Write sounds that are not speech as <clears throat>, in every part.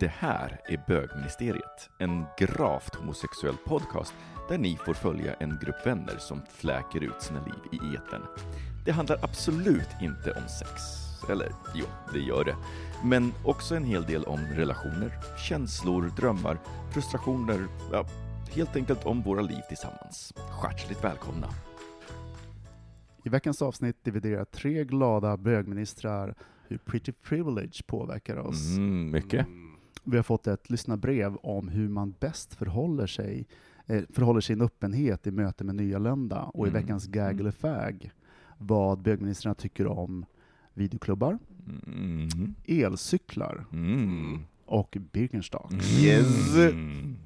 Det här är Bögministeriet, en gravt homosexuell podcast där ni får följa en grupp vänner som fläker ut sina liv i etern. Det handlar absolut inte om sex. Eller jo, det gör det. Men också en hel del om relationer, känslor, drömmar, frustrationer, ja, helt enkelt om våra liv tillsammans. Hjärtligt välkomna! I veckans avsnitt dividerar tre glada bögministrar hur pretty privilege påverkar oss. Mm, mycket. Vi har fått ett lyssnarbrev om hur man bäst förhåller sig, eh, förhåller sin öppenhet i möte med nyanlända. Och i Mm. veckans gag eller fag vad bögministrarna tycker om videoklubbar, Mm. elcyklar Mm. och Birkenstocks. Yes. Mm.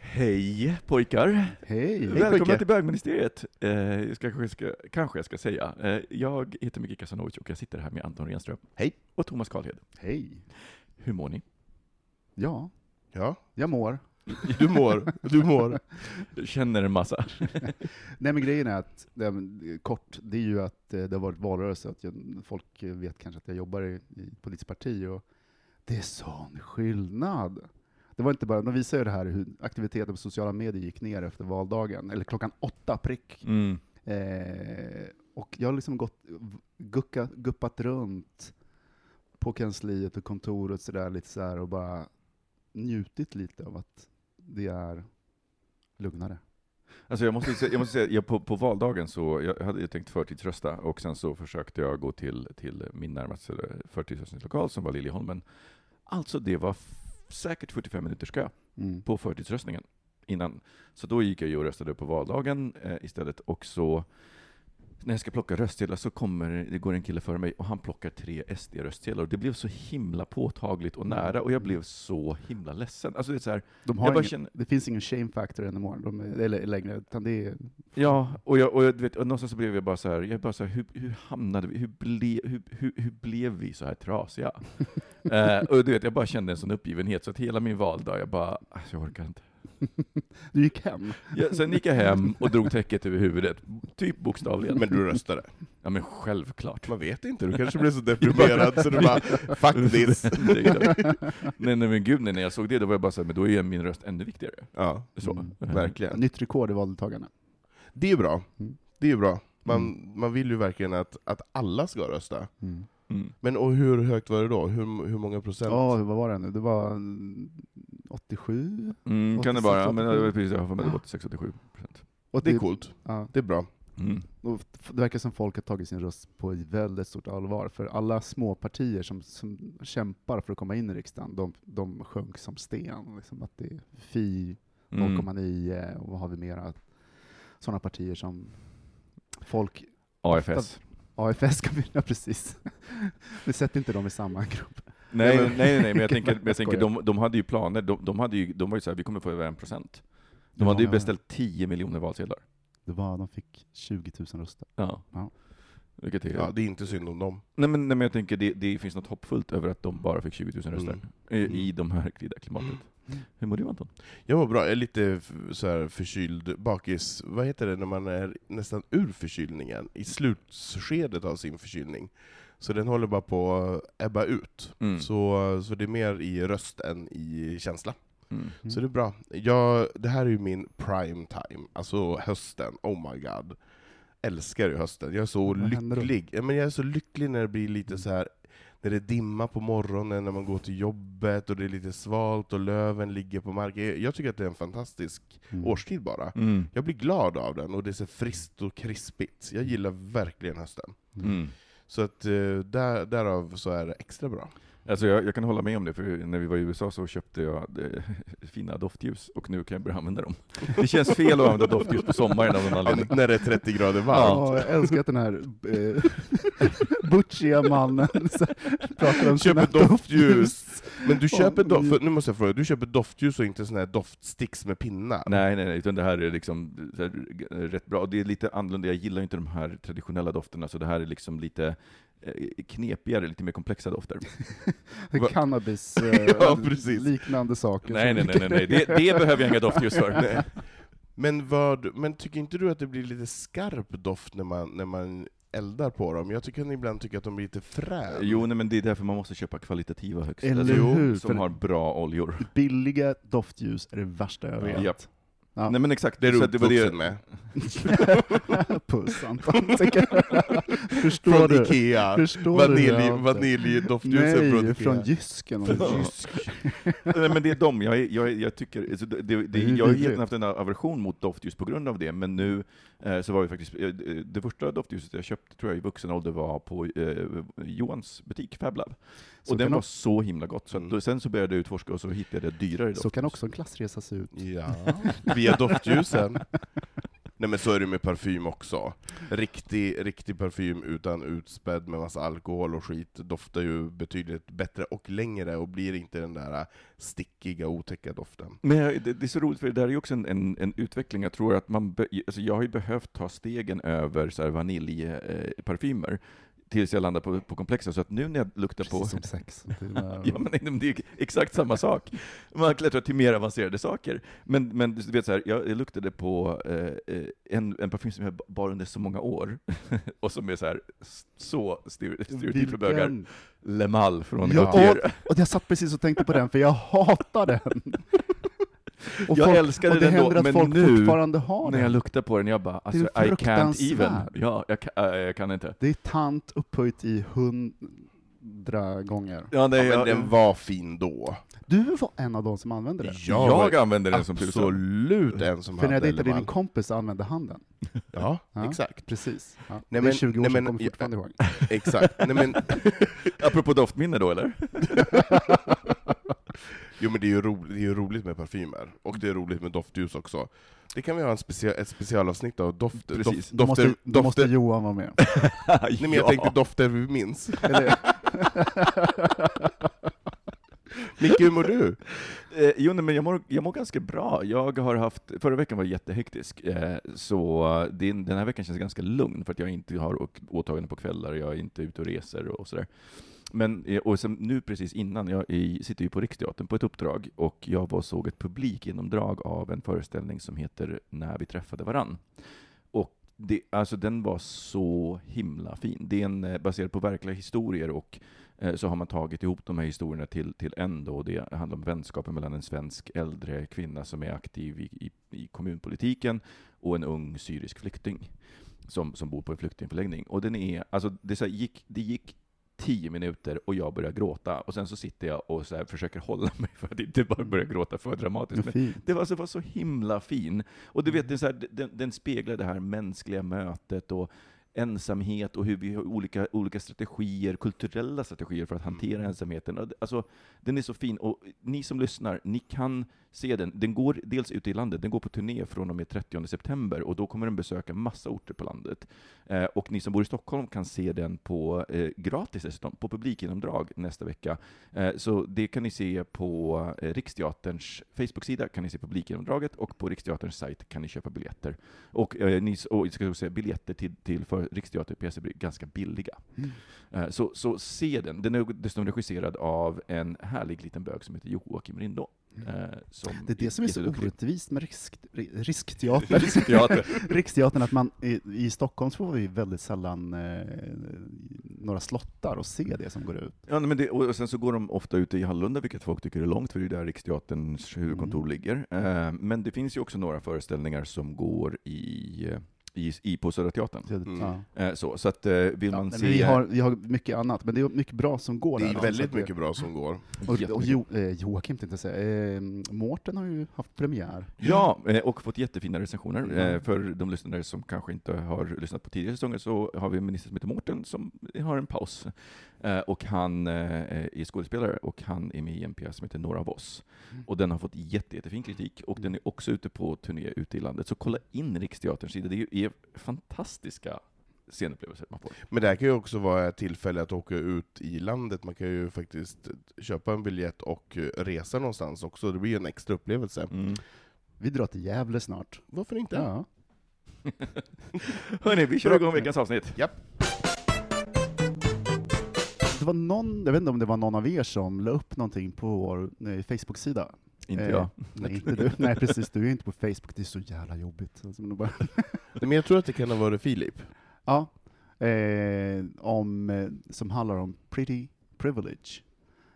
Hej pojkar! Hej! Välkomna till bögministeriet, eh, jag ska, kanske, ska, kanske jag ska säga. Eh, jag heter Micke Kasanovic och jag sitter här med Anton Renström. Hej. Och Thomas Karlhed. Hej! Hur mår ni? Ja, Ja, jag mår. du mår. Du mår. Känner en massa? <laughs> Nej men grejen är att, det, men, kort, det är ju att eh, det har varit valrörelse, att jag, folk vet kanske att jag jobbar i, i politiskt parti, och det är sån skillnad. Det var inte bara, de visade ju det här hur aktiviteten på sociala medier gick ner efter valdagen, eller klockan åtta prick. Mm. Eh, och jag har liksom gått, gucka, guppat runt på kansliet och kontoret så där, lite så här, och bara njutit lite av att det är lugnare. Alltså jag måste, säga- jag måste säga, jag på, på valdagen så, jag hade ju tänkt förtidsrösta, och sen så försökte jag gå till, till min närmaste förtidsröstningslokal, som var Liljeholmen. Alltså det var säkert 45 minuters kö Mm. på förtidsröstningen innan. Så då gick jag ju och röstade på valdagen eh, istället, och så när jag ska plocka röstsedlar så kommer, det går en kille före mig och han plockar tre SD-röstsedlar och det blev så himla påtagligt och nära och jag blev så himla ledsen. Alltså det är så här, De ingen, känner- Det finns ingen shame factor anymore, de eller längre, utan det är... Ja, och, jag, och jag, vet, och någonstans så blev jag bara så här, jag bara så här, hur, hur hamnade vi, hur, ble, hur, hur, hur blev vi så här trasiga? <laughs> eh, och du vet, jag bara kände en sån uppgivenhet, så att hela min valdag, jag bara, alltså, jag orkar inte. <laughs> Du gick hem. Ja, sen gick jag hem och drog täcket över huvudet, typ bokstavligen. Men du röstade. Ja men självklart. Man vet inte, du kanske blev så <laughs> deprimerad så du bara, fuck <laughs> this. Nej, nej men gud, nej, när jag såg det, då var jag bara så här, men då är ju min röst ännu viktigare. Ja, Så. Mm. verkligen. Nytt rekord i valdeltagande. Det är bra. Mm. Det är bra. Man, man vill ju verkligen att, att alla ska rösta. Mm. Mm. Men och hur högt var det då? Hur, hur många procent? Ja, vad var det nu? Det var mm, 87? Mm, kan det vara, men det 86, var precis, jag har för mig det var 86-87 procent. Och Det är coolt. Ja, Det är bra. Mm. det verkar som folk har tagit sin röst på ett väldigt stort allvar, för alla små partier som, som kämpar för att komma in i riksdagen, de, de sjönk som sten. Liksom att det är Fi Mm. 0,9, och vad har vi mera? Sådana partier som folk AFS. AFS kan vi, <laughs> ja, precis. <laughs> Vi sätter inte dem i samma grupp. Nej, nej, nej, nej, men jag <laughs> tänker, men jag tänker de, de hade ju planer, de, de, hade ju, de var ju såhär, vi kommer få över en procent. De Ja, hade ju beställt 10 miljoner valsedlar. Det var, de fick 20 000 röster. Ja. Ja. Vilket är... Ja, det är inte synd om dem. Nej, men, nej, men jag tänker, det, det finns något hoppfullt över att de bara fick 20 000 röster. Mm. I, I de här krida klimatet. Hur mår du Anton? Jag mår bra, jag är lite så här förkyld, bakis. Vad heter det när man är nästan ur förkylningen? I slutskedet av sin förkylning. Så den håller bara på att ebba ut. Mm. Så, så det är mer i röst än i känsla. Mm. Så det är bra. Jag, det här är ju min prime time, alltså hösten. Oh my god. Älskar ju hösten. Jag är så lycklig. Ja, men jag är så lycklig när det blir lite så här när det är dimma på morgonen, när man går till jobbet och det är lite svalt och löven ligger på marken. Jag- Jag tycker att det är en fantastisk Mm. årstid bara. Mm. Jag blir glad av den, och det är så friskt och krispigt. Jag gillar verkligen hösten. Mm. Så att eh, där, därav så är det extra bra. Alltså jag, jag kan hålla med om det, för när vi var i USA så köpte jag eh, <laughs> fina doftljus, och nu kan jag börja använda dem. Det känns fel att använda doftljus på sommaren av någon Ja, när det är 30 grader varmt. Ja, jag älskar att den här eh, <laughs> butchiga mannen <laughs> pratar om sina Köper doftljus. Men du köper doft, ni- för, nu måste jag fråga, du köper doftljus och inte såna här doftsticks med pinnar? Nej, nej, nej, utan det här är liksom så här, rätt bra. Och det är lite annorlunda, jag gillar inte de här traditionella dofterna, så det här är liksom lite eh, knepigare, lite mer komplexa dofter. <laughs> Va- Cannabis, <laughs> eh, Ja, saker. Nej, nej, nej, nej, nej. Det, <laughs> det behöver jag inga doftljus för. Nej. Men, vad, men tycker inte du att det blir lite skarp doft när man, när man eldar på dem? Jag tycker ibland tycker att de blir lite frän. Jo, nej, men det är därför man måste köpa kvalitativa högst. Eller alltså, hur? Som För- har bra oljor. Billiga doftljus är det värsta jag vet. Japp. Ja. Nej men exakt, Det är det med. <laughs> Puss Anton. <laughs> Förstår Från du? Ikea. Förstår Vanilj, du? Anton? vaniljdoftljus från Nej, Ikea. från Jysken. Jysk. <laughs> Nej men det är dem, jag, är- jag, är- jag tycker, alltså, det, det, det, Det är jag har haft en aversion mot doftljus på grund av det, men nu så var vi faktiskt, eh, det första doftljuset jag köpte tror jag i vuxen ålder var på eh, Johans butik, Fab Lab. Så Och den var så himla gott, så Mm. då, sen så började jag utforska och så hittade jag dyrare Så doftljus. kan också en klassresa se ut. Ja, <laughs> via doftljusen. <laughs> Nej men så är det med parfym också. Riktig, riktig parfym utan utspädd med massa alkohol och skit doftar ju betydligt bättre och längre och blir inte den där stickiga, otäcka doften. Men det, det är så roligt, för det där är ju också en, en, en utveckling. Jag tror att man, be, alltså jag har ju behövt ta stegen över så här vaniljparfymer, eh, tills jag landar på, på komplexa, så att nu när jag luktar på... Precis som sex. <laughs> Ja, men det är exakt samma sak. Man klättrar till mer avancerade saker. Men, men du vet, så här, jag, jag luktade på eh, eh, en, en parfym som jag bar under så många år, <laughs> och som är så, här, så stereo- stereotyp för bögar. Le Mal från Ja, Gautier. och, och jag satt precis och tänkte på den, för jag hatar den. <laughs> Och Jag folk- älskade och det den då, händer att men folk nu, fortfarande har När jag den. luktar på den, jag bara, alltså, är I can't even. Ja, jag, kan- äh, jag kan inte. Det är tant upphöjt i hundra gånger. Ja, nej, Ja, men jag, den var fin då. Du var en av de som använde det. jag använder den som tusan. Absolut en som För när jag dejtade din kompis använde han den. Ja, Ja. exakt. Precis. Ja. Nej, det är men- 20 år nej, sedan, men- kommer fortfarande ihåg. <laughs> Exakt. Nej, men, <laughs> Apropå doftminne då, eller? <laughs> jo men det är, ju ro, det är ju roligt med parfymer, och det är roligt med doftljus också. Det kan vi ha en specia, ett specialavsnitt av doft, Precis. doft, Då måste, dofter, då måste Johan vara med. <laughs> nej, men jag tänkte dofter vi minns. <laughs> Micke, hur mår du? Eh, jo, nej, men jag mår, jag mår ganska bra. Jag har haft, förra veckan var jättehektisk, eh, så din, den här veckan känns ganska lugn, för att jag inte har åtaganden på kvällar, jag är inte ute och reser och sådär. Men, eh, och sen, nu precis innan, jag i, sitter ju på Riksteatern på ett uppdrag, och jag var och såg ett publikgenomdrag av en föreställning som heter När vi träffade varann. Och det, alltså den var så himla fin. Det är en, eh, baserad på verkliga historier och eh, så har man tagit ihop de här historierna till, till en då. Det handlar om vänskapen mellan en svensk äldre kvinna som är aktiv i, i, i kommunpolitiken och en ung syrisk flykting som, som bor på en flyktingförläggning. Och den är, alltså det, så här, gick, det gick tio minuter och jag började gråta och sen så sitter jag och så försöker hålla mig för att inte bara börja gråta för dramatiskt. Men det var, alltså, var så himla fin. Och du vet, det är så här, den, den speglar det här mänskliga mötet och ensamhet och hur vi har olika, olika strategier, kulturella strategier för att hantera ensamheten. Och det- Alltså, den är så fin. Och ni som lyssnar, ni kan se den. Den går dels ute i landet, den går på turné från och med 30 september och då kommer den besöka massa orter på landet. Eh, och ni som bor i Stockholm kan se den på eh, gratis dessutom, på publikgenomdrag nästa vecka. Eh, så det kan ni se på eh, Riksteaterns Facebook-sida, kan ni se publikgenomdraget, och på Riksteaterns sajt kan ni köpa biljetter. Och, eh, ni, och ska säga, biljetter till, till för Riksteaterpjäser blir ganska billiga. Eh, så, så se den. Den är dessutom regisserad av en härlig liten bög som heter Joakim Rindå. Eh, som Det är det som är så orättvist med risk, riskteater. <laughs> Riskteater. <laughs> Riksteatern, att man i, i Stockholm får vi väldigt sällan eh, några slottar och se det som går ut. Ja, men det, och sen så går de ofta ute i Hallunda, vilket folk tycker är långt, för det är där Riksteaterns huvudkontor Mm. ligger. Eh, men det finns ju också några föreställningar som går i, eh, i, i på Södra Teatern. Så, Mm. Eh, så, så att eh, vill Ja, man men se... vi, har, vi har mycket annat, men det är mycket bra som går Det är väldigt mycket bra som går. Och, och jo, eh, Joakim tänkte jag säga, eh, Mårten har ju haft premiär. Ja, eh, och fått jättefina recensioner. Mm. Eh, För de lyssnare som kanske inte har lyssnat på tidigare säsonger så har vi en minister som heter Mårten som har en paus. Eh, Och han eh, är skådespelare och han är med i en pjäs som heter Några av oss. Mm. Och den har fått jätte, jättefin kritik och den är också ute på turné ute i landet. Så kolla in Riksteaterns sida, det är fantastiska scenupplevelser man får. Men det här kan ju också vara ett tillfälle att åka ut i landet, man kan ju faktiskt köpa en biljett och resa någonstans också, det blir ju en extra upplevelse. Mm. Vi drar till Gävle snart. Varför inte? Ja. <laughs> Hörni, vi kör igång veckans avsnitt. Japp. Det var någon, jag vet inte om det var någon av er som la upp någonting på vår eh, Facebook-sida. Inte Eh, jag. Nej, <laughs> inte du. Nej, precis. Du är inte på Facebook, det är så jävla jobbigt. Alltså, men bara... <laughs> Nej, Men jag tror att det kan ha varit Filip. Ja, eh, om, eh, som handlar om pretty privilege.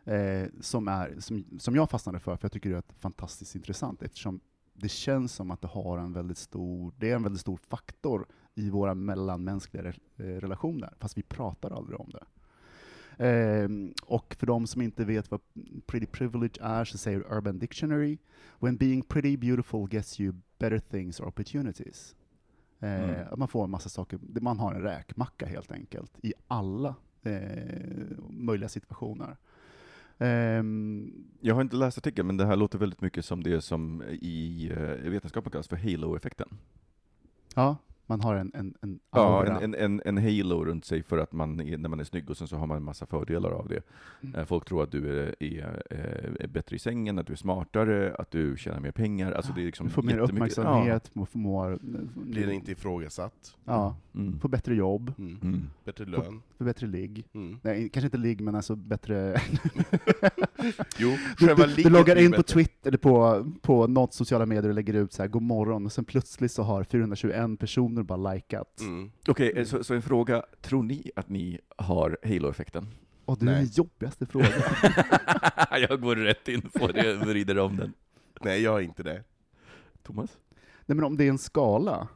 Eh, som, är, som, som jag fastnade för, för jag tycker det är fantastiskt intressant, eftersom det känns som att det har en väldigt stor, det är en väldigt stor faktor i våra mellanmänskliga eh, relationer, fast vi pratar aldrig om det. Eh, och för de som inte vet vad pretty privilege är, så säger Urban Dictionary, when being pretty beautiful gets you better things or opportunities. Eh, Mm. Man får en massa saker, man har en räkmacka helt enkelt, i alla eh, möjliga situationer. Ehm, Jag har inte läst artikeln, men det här låter väldigt mycket som det som i eh, vetenskapen kallas för halo-effekten. ja, man har en, en, en Ja, aura. en, en, en, en halo runt sig för att man är, när man är snygg och sen så har man en massa fördelar av det. Mm. Eh, Folk tror att du är, är, är bättre i sängen, att du är smartare, att du tjänar mer pengar. Alltså det är liksom du får mer uppmärksamhet, ja. får, mår, Blir inte ifrågasatt. ja, Ja. Mm. får bättre jobb, Mm. Mm. Bättre lön. får bättre ligg. Mm. Nej, kanske inte ligg, men alltså bättre... <laughs> Jo, Du, du, du loggar in på bättre. Twitter, eller på, på något sociala medier och lägger ut så här god morgon, och sen plötsligt så har 421 personer bara likat. Mm. Okej, eh, så, så en fråga. Tror ni att ni har halo-effekten? Och det är Nej. den jobbigaste frågan. <laughs> jag går rätt in på det och vrider om den. Nej, jag har inte det. Thomas? Nej men om det är en skala,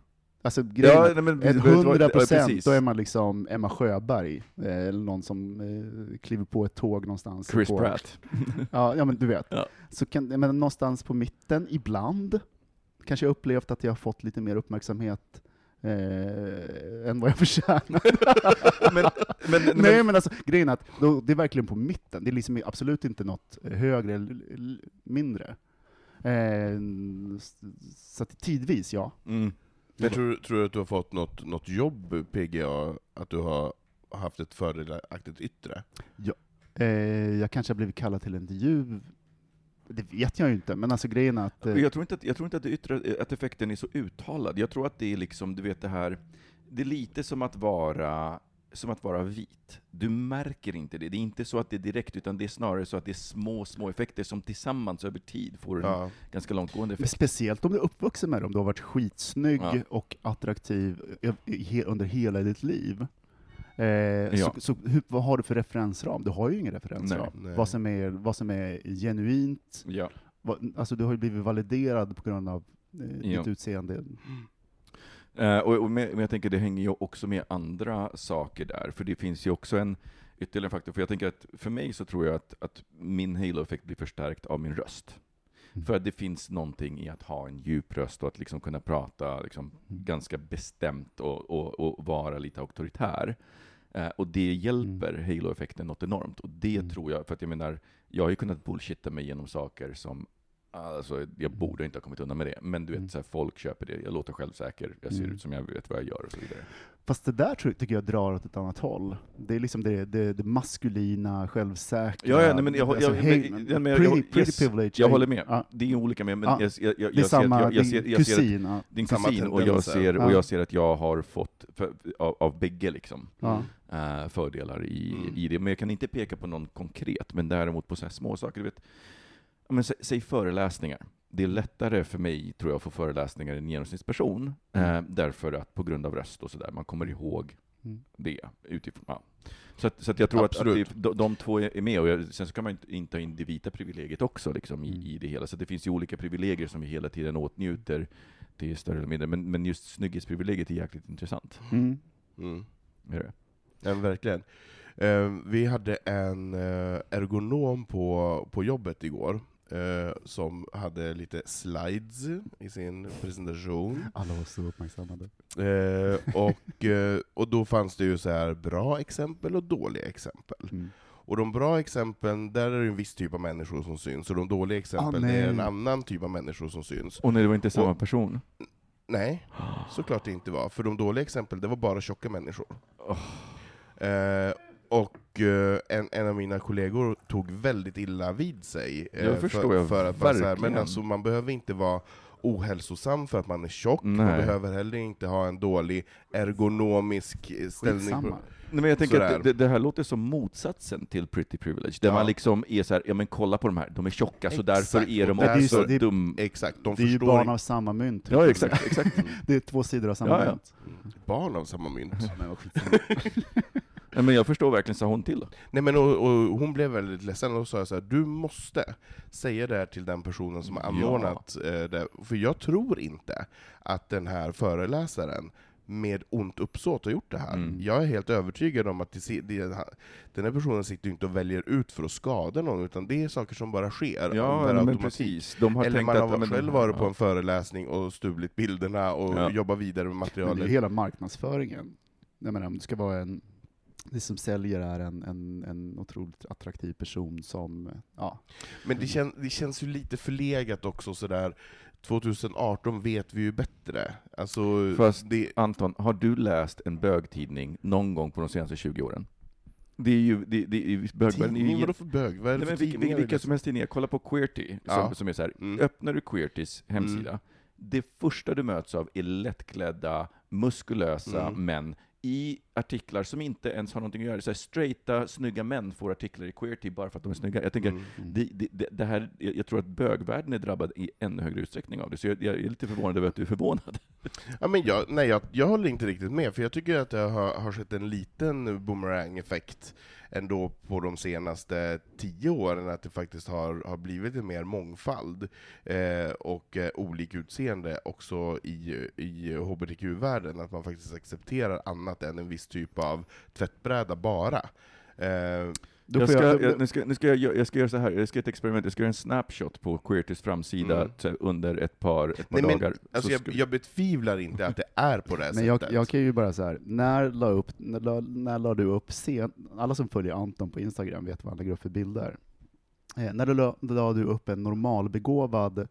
alltså grejen är- nej, men, Ett vet du vad- hundra ja, procent, precis. då är man liksom Emma Sjöberg, eh, eller någon som eh, kliver på ett tåg någonstans. Chris på, Pratt. <laughs> Ja, ja, men du vet. Ja. Så kan, menar, någonstans på mitten, ibland, kanske jag upplevt att jag har fått lite mer uppmärksamhet eh, än vad jag <laughs> förtjänar. men, men, Nej men, alltså, grejen är att då, det är verkligen på mitten, det är liksom absolut inte något högre eller mindre. Eh, så att tidvis, ja. mm. Men tror, tror du att du har fått något, något jobb, PGA, att du har haft ett fördelaktigt yttre? Eh, jag kanske har blivit kallad till en intervju, det vet jag ju inte, men alltså grejen är att... eh, Jag tror inte att, jag tror inte att, det yttre, att effekten är så uttalad. Jag tror att det är liksom, du vet det här, det är lite som att vara som att vara vit. Du märker inte det. Det är inte så att det är direkt, utan det är snarare så att det är små, små effekter som tillsammans över tid får en Ja. ganska långtgående Men effekt. Speciellt om du är uppvuxen med det, om du har varit skitsnygg Ja. och attraktiv under hela ditt liv. Eh, Ja. Så, så hur, vad har du för referensram? Du har ju ingen referensram. Nej. Nej. Vad, som är, vad som är genuint, Ja. vad, alltså du har ju blivit validerad på grund av eh, Ja. ditt utseende. Eh, och, och med, men jag tänker det hänger ju också med andra saker där, för det finns ju också en ytterligare faktor. För jag tänker att för mig så tror jag att, att min halo-effekt blir förstärkt av min röst. Mm. För att det finns någonting i att ha en djup röst och att liksom kunna prata liksom ganska bestämt och, och, och vara lite auktoritär. Eh, och det hjälper halo-effekten något enormt. Och det Mm. tror jag, för att jag menar, jag har ju kunnat bullshitta mig genom saker som Alltså, jag borde inte ha kommit undan med det, men du vet, Mm. så här, folk köper det, jag låter självsäker, jag ser Mm. ut som jag vet vad jag gör och så vidare. Fast det där tror, tycker jag drar åt ett annat håll. Det är liksom det, det, det maskulina, självsäkra. Ja, ja, nej, men jag, alltså, jag, hey, men, ja, men jag, pretty, jag, pretty yes, privilege. jag håller med. Ja, Det är olika med, men Ja. jag, jag, jag, det är samma, jag, din ser, jag ser att kusin. din kusin, och jag ser, och Ja. jag ser att jag har fått, för, av, av bägge liksom, Ja. eh, fördelar i, Mm. i det. Men jag kan inte peka på någon konkret, men däremot på så här små saker. Du vet, men, sä, säg föreläsningar. Det är lättare för mig, tror jag, att få föreläsningar än en genomsnittsperson, eh, därför att på grund av röst och sådär, man kommer ihåg Mm. det utifrån. Ja. Så, att, så att jag tror att, att Absolut. det, de, de två är med, och jag, sen så kan man inte, inte ta in det vita privilegiet också liksom, i, Mm. i det hela. Så det finns ju olika privilegier som vi hela tiden åtnjuter, det är större eller mindre. Men, men just snygghetsprivilegiet är jäkligt intressant. Mm. Mm. Är det? Ja, verkligen. Eh, vi hade en eh, ergonom på, på jobbet igår, eh, som hade lite slides i sin presentation. Alla var så uppmärksammade. Eh, och, eh, och då fanns det ju så här bra exempel och dåliga exempel. Mm. Och de bra exemplen, där är det en viss typ av människor som syns, och de dåliga exemplen, Ah, det är en annan typ av människor som syns. Och nej, det var inte samma Och- person? Nej, såklart det inte var. För de dåliga exemplen, det var bara tjocka människor. Eh, och eh, en, en av mina kollegor tog väldigt illa vid sig. eh, Jag förstår för, jag för att vara så här, verkligen. men alltså, man behöver inte vara ohälsosam för att man är tjock, man Nej. behöver heller inte ha en dålig ergonomisk eh, ställning. Skitsamma. Nej, men jag tänker Sådär. att det, det här låter som motsatsen till pretty privilege, där Ja. man liksom är så här, ja men kolla på de här, de är tjocka, så därför Exakt, är de och där också så- det- dum... exakt, de Det är ju förstår barn av samma mynt. Ja, exakt, exakt. <laughs> Det är två sidor av samma Ja, ja. mynt. barn av samma mynt. Men vad skitsamma. <laughs> Nej, men jag förstår verkligen, sa hon till då? Nej men och, och hon blev väldigt ledsen, och då sa jag så här, du måste säga det här till den personen som har Ja. anordnat eh, det, för jag tror inte att den här föreläsaren med ont uppsåt har gjort det här. Mm. Jag är helt övertygad om att det, det, den här personen sitter inte och väljer ut för att skada någon, utan det är saker som bara sker Ja, men automatik. precis. De har Eller tänkt man att... har men- själv varit på ja. en föreläsning och stulit bilderna och Ja. jobbat vidare med Men det är materialet. hela marknadsföringen. Jag menar, om det ska vara en, det som säljer är en, en, en otroligt attraktiv person som, ja, Men det, kän, det känns ju lite förlegat också sådär, 2018 vet vi ju bättre. Alltså, Fast- det, Anton, har du läst en bögtidning någon gång på de senaste 20 åren? Det är ju... Det, det, är- bögvärlden är ju... tidning, vadå för bög? Vad är det Nej, för men vilka, tidningar? vilka som helst tidningar, kolla på Queerty, som, Ja. som är så här. Mm. öppnar du Queertys hemsida, det första du möts av är lättklädda, muskulösa Mm. män i artiklar som inte ens har någonting att göra. Så här, straighta, snygga män får artiklar i Queerty bara för att de är snygga. Jag tänker, Mm. det, det, det, här, jag tror att bögvärlden är drabbad i ännu högre utsträckning av det, så jag, jag är lite förvånad över att du är förvånad. <laughs> Ja, men jag, nej, jag, jag håller inte riktigt med, för jag tycker att det har, har skett en liten boomerang-effekt ändå på de senaste tio åren, att det faktiskt har, har blivit en mer mångfald eh, och eh, olik utseende också i, i hbtq-världen, att man faktiskt accepterar annat än en viss typ av tvättbräda bara. Eh, jag ska, jag- jag, nu ska, nu ska jag, jag ska göra så här, jag ska göra ett experiment, jag ska göra en snapshot på Queertys framsida Mm. så under ett par, ett par nej, men, dagar. alltså Så jag, jag betvivlar inte att det är på det här Men jag, sättet. jag kan ju bara så här, när la, upp, när la, när la du upp sen, alla som följer Anton på Instagram vet vad han lägger upp för bilder. Eh, när du la, la du upp en normalbegåvad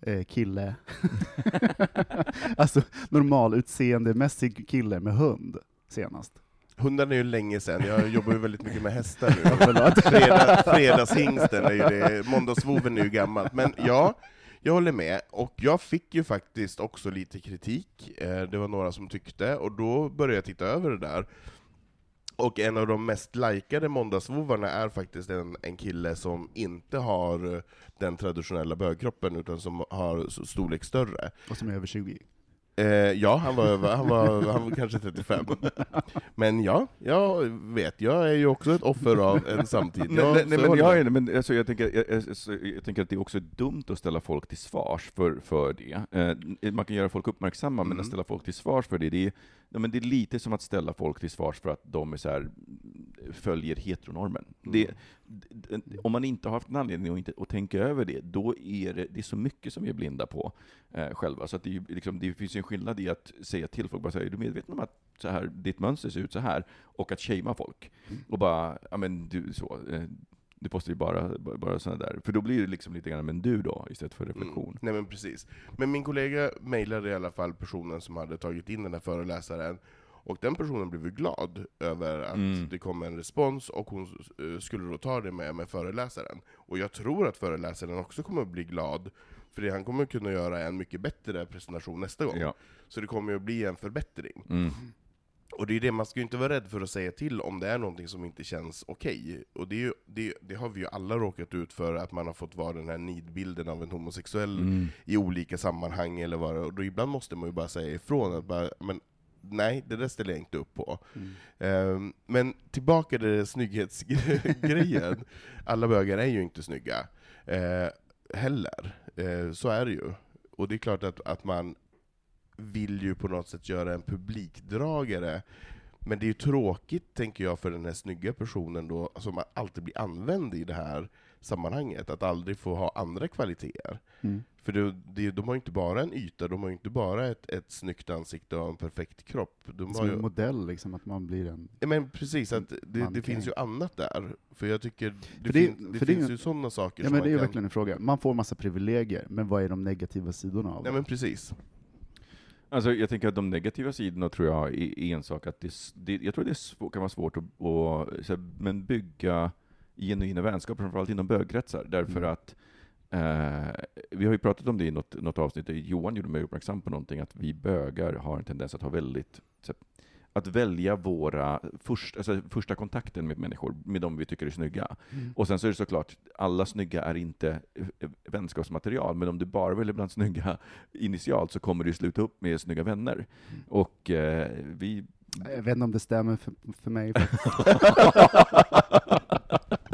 eh, kille, <laughs> <laughs> alltså normalutseendemässig kille med hund senast? Hundarna är ju länge sedan, jag jobbar ju väldigt mycket med hästar nu. <laughs> Fredag, fredagshingsten är ju det, måndagsvoven är ju gammalt. Men ja, jag håller med, och jag fick ju faktiskt också lite kritik, eh, det var några som tyckte, och då började jag titta över det där. Och en av de mest likade måndagsvovarna är faktiskt en, en kille som inte har eh, den traditionella bögkroppen, utan som har storlek större. Och som är över 20. Eh, ja, han var, han, var, han var kanske 35. Men ja, jag vet, jag är ju också ett offer av en samtid. Nej, Ja, nej, nej, jag men, jag, är, men alltså, jag, tänker, jag, jag, jag tänker att det är också dumt att ställa folk till svars för, för det. Eh, man kan göra folk uppmärksamma, men Mm. att ställa folk till svars för det, det är, ja, men det är lite som att ställa folk till svars för att de är så här, följer heteronormen. Mm. Det, om man inte har haft en anledning att, inte, att tänka över det, då är det, det är så mycket som vi är blinda på eh, själva. Så det, liksom, det finns en skillnad i att säga till folk, bara säga, är du medveten om att så här, ditt mönster ser ut så här? Och att shamea folk. Och bara, ja men du, så. Eh, du postar ju bara, bara, bara sådana där. För då blir det liksom lite grann, men du då, istället för reflektion. Mm. Nej men precis. Men min kollega mejlade i alla fall personen som hade tagit in den här föreläsaren, och den personen blev ju glad över att Mm. det kom en respons, och hon eh, skulle då ta det med, med föreläsaren. Och jag tror att föreläsaren också kommer att bli glad, för det- han kommer att kunna göra en mycket bättre presentation nästa gång. Ja. Så det kommer ju att bli en förbättring. Mm. Och det är det, man ska ju inte vara rädd för att säga till om det är någonting som inte känns okej. Och det, ju, det, det har vi ju alla råkat ut för, att man har fått vara den här nidbilden av en homosexuell Mm. i olika sammanhang, eller vad och då ibland måste man ju bara säga ifrån, att bara, men nej, det där ställer jag inte upp på. Ehm, men tillbaka till snygghetsgrejen. <laughs> Alla bögar är ju inte snygga, eh, heller. Eh, så är det ju. Och det är klart att, att man vill ju på något sätt göra en publikdragare, men det är ju tråkigt, tänker jag, för den här snygga personen då, som alltid blir använd i det här sammanhanget, att aldrig få ha andra kvaliteter. Mm. För det, det, de har ju inte bara en yta, de har ju inte bara ett, ett snyggt ansikte och en perfekt kropp. De Som har en ju, modell, liksom, att man blir en... Ja, men precis, att det, det finns ju annat där. För jag tycker, det, För det- fin, det för finns ju- ju sådana saker Ja, men det är ju kan... verkligen en fråga. Man får massa privilegier, men vad är de negativa sidorna av Nej det? men precis. Alltså, jag tänker att de negativa sidorna tror jag är är en sak, att det, jag tror det är svår, kan vara svårt att, här, men bygga genuina vänskaper, framförallt inom bögkretsar, därför Mm. att eh, vi har ju pratat om det i något, något avsnitt, Johan gjorde mig uppmärksam på någonting, att vi bögar har en tendens att ha väldigt att välja våra först, alltså första kontakten med människor, med de vi tycker är snygga. Mm. Och sen så är det såklart, alla snygga är inte eh, vänskapsmaterial, men om du bara väljer bland snygga <laughs> initialt så kommer du sluta upp med snygga vänner. Mm. Och eh, vi... Jag vet inte om det stämmer för, för mig. <laughs> <laughs>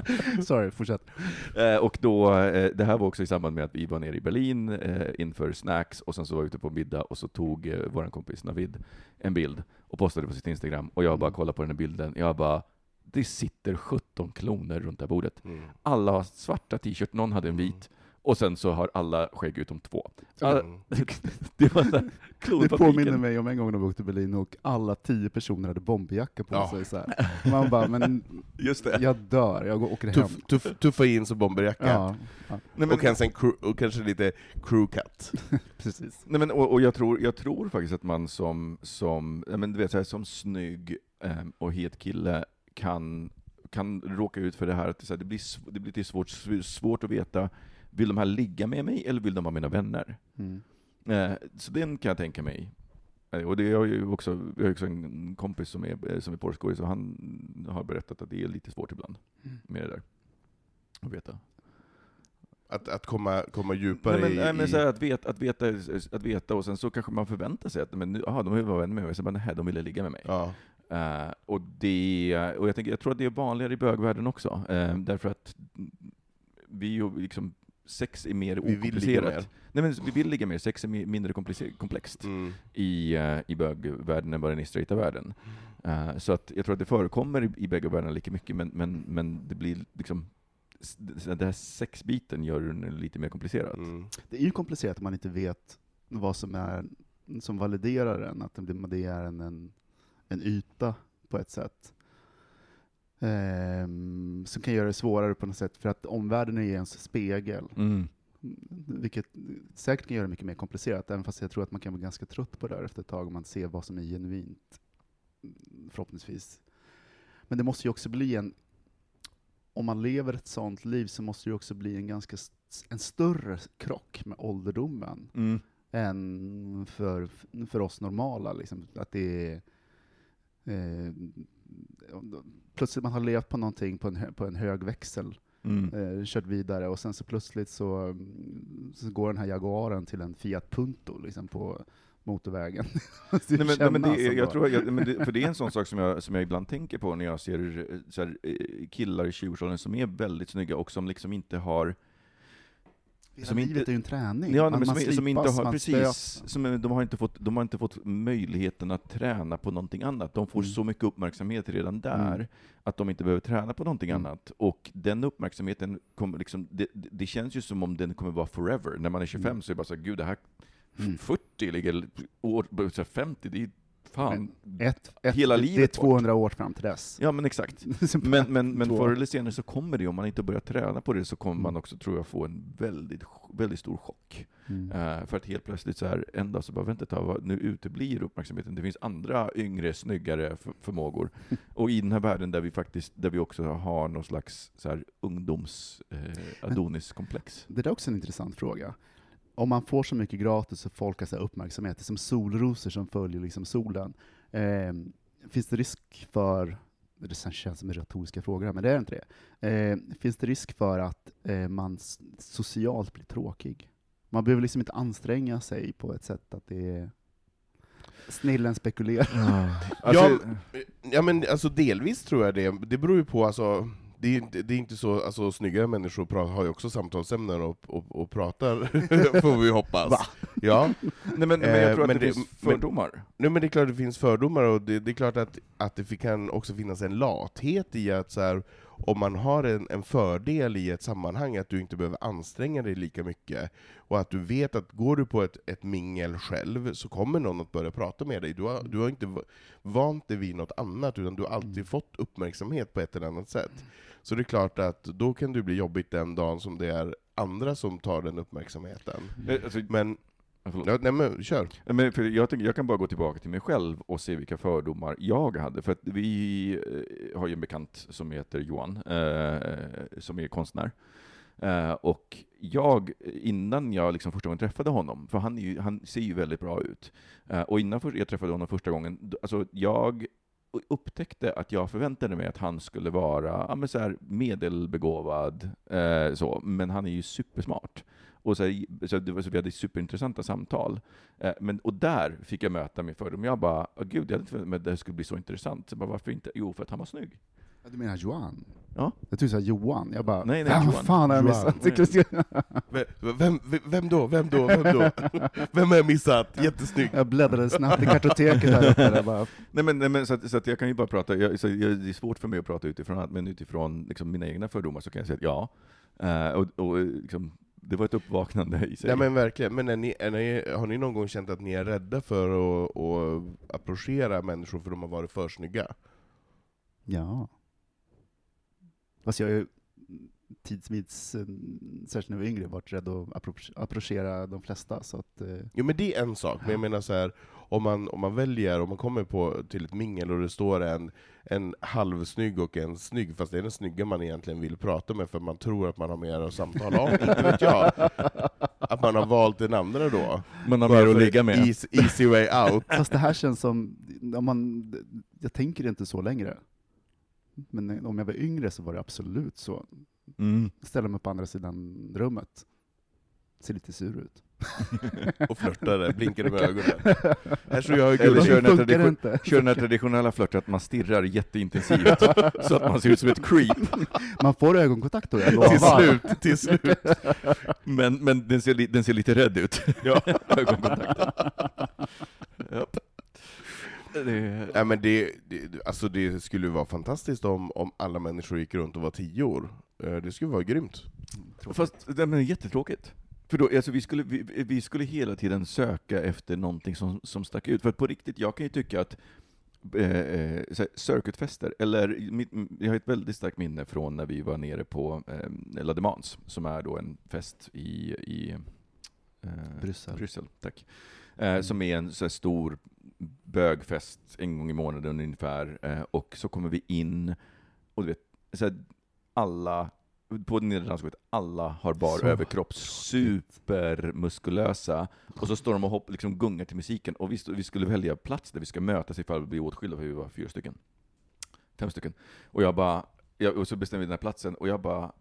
<laughs> Sorry, fortsätt. Eh, och då, eh, det här var också i samband med att vi var nere i Berlin eh, inför Snacks, och sen så var vi ute på middag, och så tog eh, vår kompis Navid en bild och postade på sitt Instagram, och jag bara Mm. kollade på den här bilden, jag bara, det sitter 17 kloner runt det här bordet. Mm. Alla har svarta t-shirt, någon hade en vit, och sen så har alla skägg utom två. Alla- <laughs> Mm. det var så här, Det påminner mig om en gång när vi åkte till Berlin och alla tio personer hade bomberjacka på Ja. sig. Så här. Man bara, men <laughs> Just det. jag dör, jag går- åker hem. Tuff, tuff, tuffa jeans och bomberjacka. Ja, ja, Nej, men, och, kanske en crew, och kanske lite crew cut. <laughs> precis. nej, men, och, och jag, tror, jag tror faktiskt att man som, som, men, du vet, så här, som snygg ehm, och het kille kan, kan råka ut för det här att det, så här, det blir, det blir lite svårt, svårt att veta, vill de här ligga med mig eller vill de vara mina vänner? Mm. Eh, så den kan jag tänka mig. Eh, Och det har ju också, vi har också en kompis som är, eh, som är porrskådis, och han har berättat att det är lite svårt ibland Mm. med det där. Att veta. Att, att komma, komma djupare Nej, men, i... nej, men så här, att, veta, att, veta, att veta, och sen så kanske man förväntar sig att men, nu- aha, de vill vara vänner med mig, så bara, nej, de ville ligga med mig. ja. Eh, och det, och jag, tänker, jag tror att det är vanligare i bögvärlden också, eh, därför att vi ju liksom, sex är mer Vi vill okomplicerat. mer. Nej, men vi vill ligga mer, sex är mi- mindre komplext Mm. i, eh, i bögvärlden än vad den är i straighta världen. Eh, så att jag tror att det förekommer i, i bägge världarna lika mycket, men, men, men det blir liksom, den här sexbiten gör den lite mer komplicerad. Mm. Det är ju komplicerat om man inte vet vad som är som validerar den, att det, det är en, en, en yta på ett sätt. Ehm, som kan göra det svårare på något sätt, för att omvärlden är ju ens spegel. Mm. Vilket säkert kan göra det mycket mer komplicerat, även fast jag tror att man kan bli ganska trött på det där efter ett tag, om man ser vad som är genuint, förhoppningsvis. Men det måste ju också bli en, om man lever ett sånt liv så måste det också bli en ganska en större krock med ålderdomen Mm. än för, för oss normala. Liksom. Att det är, eh, plötsligt man har levt på någonting på en, på en hög växel, Mm. eh, kört vidare, och sen så plötsligt så, så går den här Jaguaren till en Fiat Punto liksom, på motorvägen. <laughs> Det Nej, men, nej, men kännas det, är- som jag då. tror, jag, men det, <laughs> för det är en sån sak som jag, som jag ibland tänker på när jag ser eh, här, eh, killar i 20-årsåldern som är väldigt snygga och som liksom inte har Hela som inte- livet är ju en träning. Ja, man, men man som, som inte slipas, har, precis, som, de, har inte fått, de har inte fått möjligheten att träna på någonting annat. De får Mm. så mycket uppmärksamhet redan där, Mm. att de inte behöver träna på någonting Mm. annat. Och den uppmärksamheten, kommer liksom, det, det känns ju som om den kommer vara forever. När man är 25 Mm. så är det bara så här, gud det här, Mm. 40 ligger, år, så här 50, det är fan, Ett, ett, hela det, det är livet bort. 200 år fram till dess. Ja men exakt. <laughs> Men, men, men förr eller senare så kommer det, om man inte börjar träna på det, så kommer Mm. man också, tror jag, få en väldigt, väldigt stor chock. Mm. Eh, för att helt plötsligt så här, en dag så bara, vänta ett tag, nu uteblir uppmärksamheten. Det finns andra yngre, snyggare för, förmågor. <laughs> Och i den här världen där vi faktiskt, där vi också har någon slags så här, ungdoms eh, Adonis-komplex. Det där är också en intressant fråga. Om man får så mycket gratis och folk har så uppmärksamhet, det är som solrosor som följer liksom solen. Eh, finns det risk för, det sen känns som retoriska frågor här, men det är inte det. Eh, finns det risk för att eh, man socialt blir tråkig? Man behöver liksom inte anstränga sig på ett sätt att det är snillen spekulerar. Alltså, Ja men alltså delvis tror jag det, det beror ju på alltså det är, inte- det är inte så, alltså snygga människor pra- har ju också samtalsämnen och, och, och pratar, <laughs> får vi hoppas. Va? Ja, nej, men, men jag Eh, tror men att det, det- finns men- fördomar. Nej, men det är klart det finns fördomar, och det, det är klart att, att det kan också finnas en lathet i att så här, om man har en, en fördel i ett sammanhang, att du inte behöver anstränga dig lika mycket, och att du vet att går du på ett, ett mingel själv, så kommer någon att börja prata med dig. Du har, du har inte va- vant dig vid något annat, utan du har alltid fått uppmärksamhet på ett eller annat sätt. Så det är klart att då kan det bli jobbigt den dagen som det är andra som tar den uppmärksamheten. Alltså, Men, förlåt. ja, nej men kör. Nej, Men för jag, tänker, jag kan bara gå tillbaka till mig själv och se vilka fördomar jag hade. För att vi eh, har ju en bekant som heter Johan, eh, som är konstnär. Eh, och jag, innan jag liksom första gången träffade honom, för han, är ju, han ser ju väldigt bra ut, eh, och innan för, jag träffade honom första gången, alltså jag upptäckte att jag förväntade mig att han skulle vara ja, men så här, medelbegåvad, eh, så, men han är ju supersmart. Och så, här, så det var, så vi hade superintressanta samtal. Eh, men, och där fick jag möta min fördom. Jag bara, oh, gud, jag hade inte förväntat mig att det här skulle bli så intressant. Så bara, varför inte? Jo, för att han var snygg. Du menar Johan? Ja. Jag tror du sa Johan. Jag bara, Nej, nej, "Vem Johan. fan har jag missat? Vem, vem, vem då? Vem då? Vem då? <laughs> Vem har jag missat? Jättesnygg. Jag bläddrade snabbt i kartoteket här uppe. Bara, Nej men, nej, men så, att, så att jag kan ju bara prata, jag, så jag, det är svårt för mig att prata utifrån annat, men utifrån liksom, mina egna fördomar så kan jag säga att ja. Eh, och och liksom, det var ett uppvaknande i sig. Ja men verkligen, men är ni, är ni, har ni någon gång känt att ni är rädda för att, att approchera människor för de har varit för snygga? ja. Fast jag har ju tidsvis, eh, särskilt när jag var yngre, varit rädd att appro- approchera de flesta. Så att, eh, Jo men det är en sak, men jag menar så här, om man, om man väljer, om man kommer på, till ett mingel och det står en, en halvsnygg och en snygg, fast det är den snygga man egentligen vill prata med för man tror att man har mer att samtala om, inte vet jag. <laughs> Att man har valt den andra då. Man har mer att ligga med. Easy, easy way out. Fast det här känns som, om man, jag tänker inte så längre. Men om jag var yngre så var det absolut så. Mm. Ställa mig på andra sidan rummet. Ser lite sur ut. <laughs> Och flörtade, blinkade med ögonen. Här står jag Eller kör den, här kör den här traditionella flörten att man stirrar jätteintensivt, så att man ser ut som ett creep. <laughs> Man får ögonkontakt då, jag Till lovar. slut, till slut. Men, men den, ser, den ser lite rädd ut. Ja. <laughs> Ögonkontakten. Det, Ja, men det, det, alltså det skulle vara fantastiskt om, om alla människor gick runt och var tio år. Eh, Det skulle vara grymt. Fast det är jättetråkigt. För då, alltså vi, skulle, vi, vi skulle hela tiden söka efter någonting som, som stack ut. För att på riktigt, jag kan ju tycka att eh, eh, circuitfester, eller mitt, jag har ett väldigt starkt minne från när vi var nere på eh, La Demans, som är då en fest i, i eh, Bryssel. Bryssel tack. Eh, Som är en så stor bögfest en gång i månaden ungefär, eh, och så kommer vi in, och du vet, så här, alla på nedre dansgolvet, alla har bar Så överkropp, supermuskulösa, och så står de och hopp, liksom gungar till musiken, och vi, stod, vi skulle välja plats där vi ska mötas ifall vi blir åtskilda, för vi var fyra stycken. Fem stycken. Och jag bara, jag, och så bestämde vi den här platsen, och jag bara,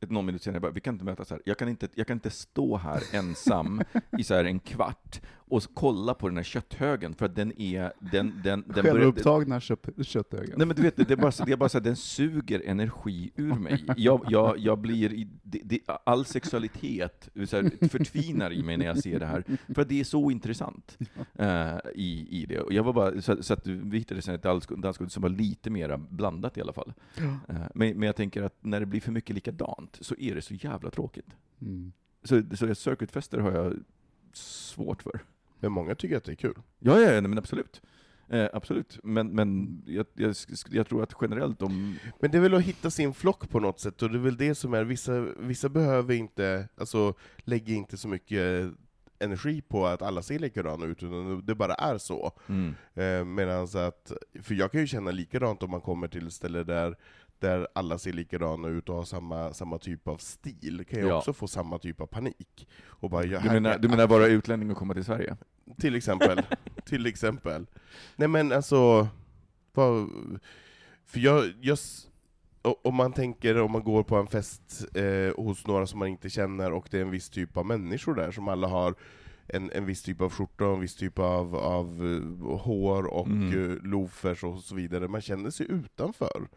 någon minut senare, jag bara, vi kan inte mötas här. Jag kan inte, jag kan inte stå här ensam i så här en kvart och kolla på den här kötthögen, för att den är, den, den, den Självupptagna kött, köttögon. Nej men du vet, det är bara, så- det är bara så att den suger energi ur mig. Jag, jag, jag blir, det, det, all sexualitet så här, förtvinar i mig när jag ser det här, för att det är så intressant eh, i, i det. Och jag var bara, så, så att vi hittade sen ett dans- dansgolv som var lite mer blandat i alla fall. Eh, men, men jag tänker att när det blir för mycket likadant så är det så jävla tråkigt. Mm. Så, så circuitfester har jag svårt för. Men många tycker att det är kul. Ja, ja, ja, men absolut. Eh, absolut. Men, men jag, jag, jag tror att generellt om... Men det är väl att hitta sin flock på något sätt, och det är väl det som är, vissa, vissa behöver inte, alltså lägger inte så mycket energi på att alla ser likadana ut, utan det bara är så. Mm. Eh, medans att, för jag kan ju känna likadant om man kommer till ett ställe där, där alla ser likadana ut och har samma, samma typ av stil, kan jag Ja. också få samma typ av panik. Och bara, jag, Du menar, du menar vara utlänning och komma till Sverige? Till exempel. <laughs> till exempel. Nej men alltså, vad, för jag, jag, om man tänker, om man går på en fest eh, hos några som man inte känner, och det är en viss typ av människor där, som alla har en, en viss typ av skjorta, och en viss typ av, av eh, hår och Mm. mm. loafers och så vidare. Man känner sig utanför.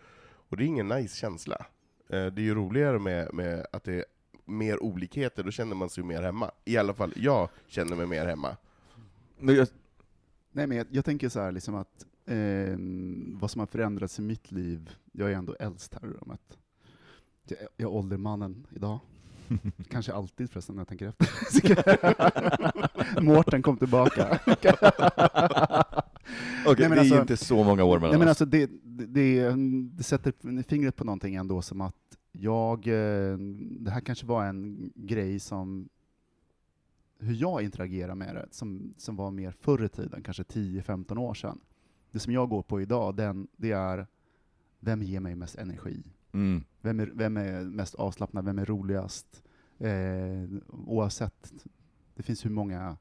Och det är ingen nice känsla. Eh, det är ju roligare med, med att det är mer olikheter, då känner man sig mer hemma. I alla fall, jag känner mig mer hemma. Men jag, Nej, men jag, jag tänker så här, liksom att eh, vad som har förändrats i mitt liv, jag är ändå äldst här i rummet. Jag, jag är åldermannen idag. <laughs> Kanske alltid förresten, när jag tänker efter. <laughs> Mårten kom tillbaka. <laughs> Nej, men det är alltså- inte så många år mellan Nej, men alltså det, det, det, det sätter fingret på någonting ändå, som att jag, eh, det här kanske var en grej som, hur jag interagerar med det, som, som var mer förr i tiden, kanske 10-15 år sedan. Det som jag går på idag, den, det är, vem ger mig mest energi? Mm. Vem är, vem är mest avslappnad? Vem är roligast? Eh, oavsett, det finns hur många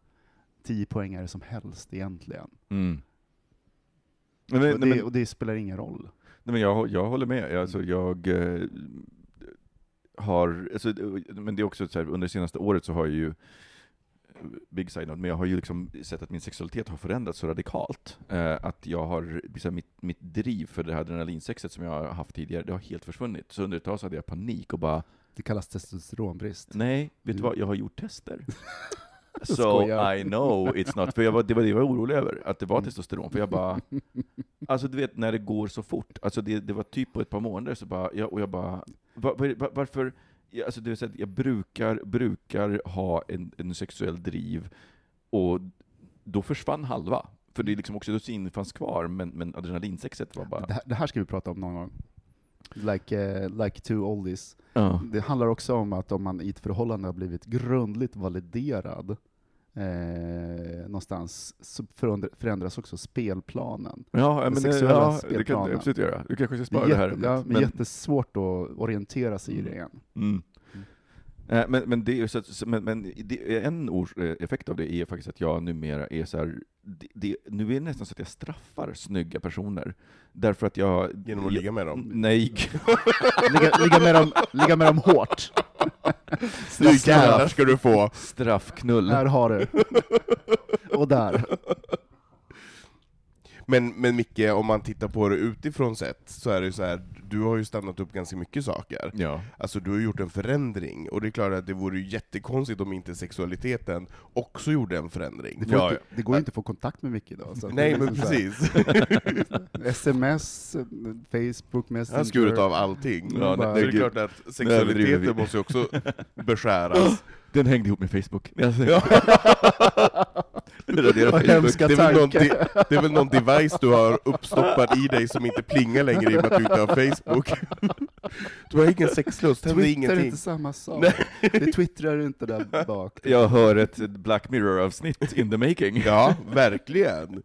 10 poängare som helst egentligen. Mm. Men, och, det, men, och det spelar ingen roll. nej, men jag, jag håller med. Alltså, jag eh, har, alltså, men det är också så här, under det senaste året så har jag ju Big side note, men jag har ju liksom sett att min sexualitet har förändrats så radikalt. Eh, att jag har, här, mitt, mitt driv för det här adrenalinsexet som jag har haft tidigare, det har helt försvunnit. Så under ett tag så hade jag panik och bara, Det kallas testosteronbrist. nej, vet du Mm. vad, jag har gjort tester. <laughs> So. I know it's not, för jag var, det var det jag var orolig över, att det var Mm. testosteron. För jag bara, <laughs> alltså du vet när det går så fort, alltså det, det var typ på ett par månader, så bara, jag, och jag bara, var, var, var, varför, alltså det vill säga, jag brukar, brukar ha en, en sexuell driv, och då försvann halva. För det är liksom oxytocin fanns kvar, men, men adrenalinsexet var bara... Det, här, det här ska vi prata om någon gång. Like, eh, like two oldies. Ja. Det handlar också om att om man i ett förhållande har blivit grundligt validerad eh, någonstans, så förändra- förändras också spelplanen. Ja, Den men det, sexuella ja, det kan du absolut göra. Du kanske ska Det spara är, det här. jätte, ja, men jättesvårt att orientera sig i det igen. Mm. Eh, Men, men, det är så men, men det, en ors, eh, effekt av det är faktiskt att jag numera är så här, det, det, nu är det nästan så att jag straffar snygga personer. Därför att jag... Genom att ligga med dem. Nej. <laughs> Ligga, ligga, med dem, ligga med dem hårt. <laughs> Nu jävlar ska du få! Straffknull. Här har du. <laughs> Och där. Men, men Micke, om man tittar på det utifrån sett, så är det ju så här, du har ju stannat upp ganska mycket saker. Ja. Alltså du har gjort en förändring, och det är klart att det vore ju jättekonstigt om inte sexualiteten också gjorde en förändring. Det, får Ja, inte, det går ju inte att få kontakt med Micke idag. så Nej men liksom precis, <laughs> Sms, Facebook, han Messenger. skurit av allting. Ja, nej, det är klart att sexualiteten måste ju också <laughs> beskäras. Den hängde ihop med Facebook. Ja. <laughs> Radera Vad Facebook. hemska Det är, väl någon, det är väl någon device du har uppstoppad i dig som inte plingar längre i och med att du inte har Facebook. <laughs> Du har ingen sexlust, händer Twitter är inte samma sak. Det twittrar du inte där bak. Jag hör ett Black Mirror-avsnitt in the making. Ja, verkligen.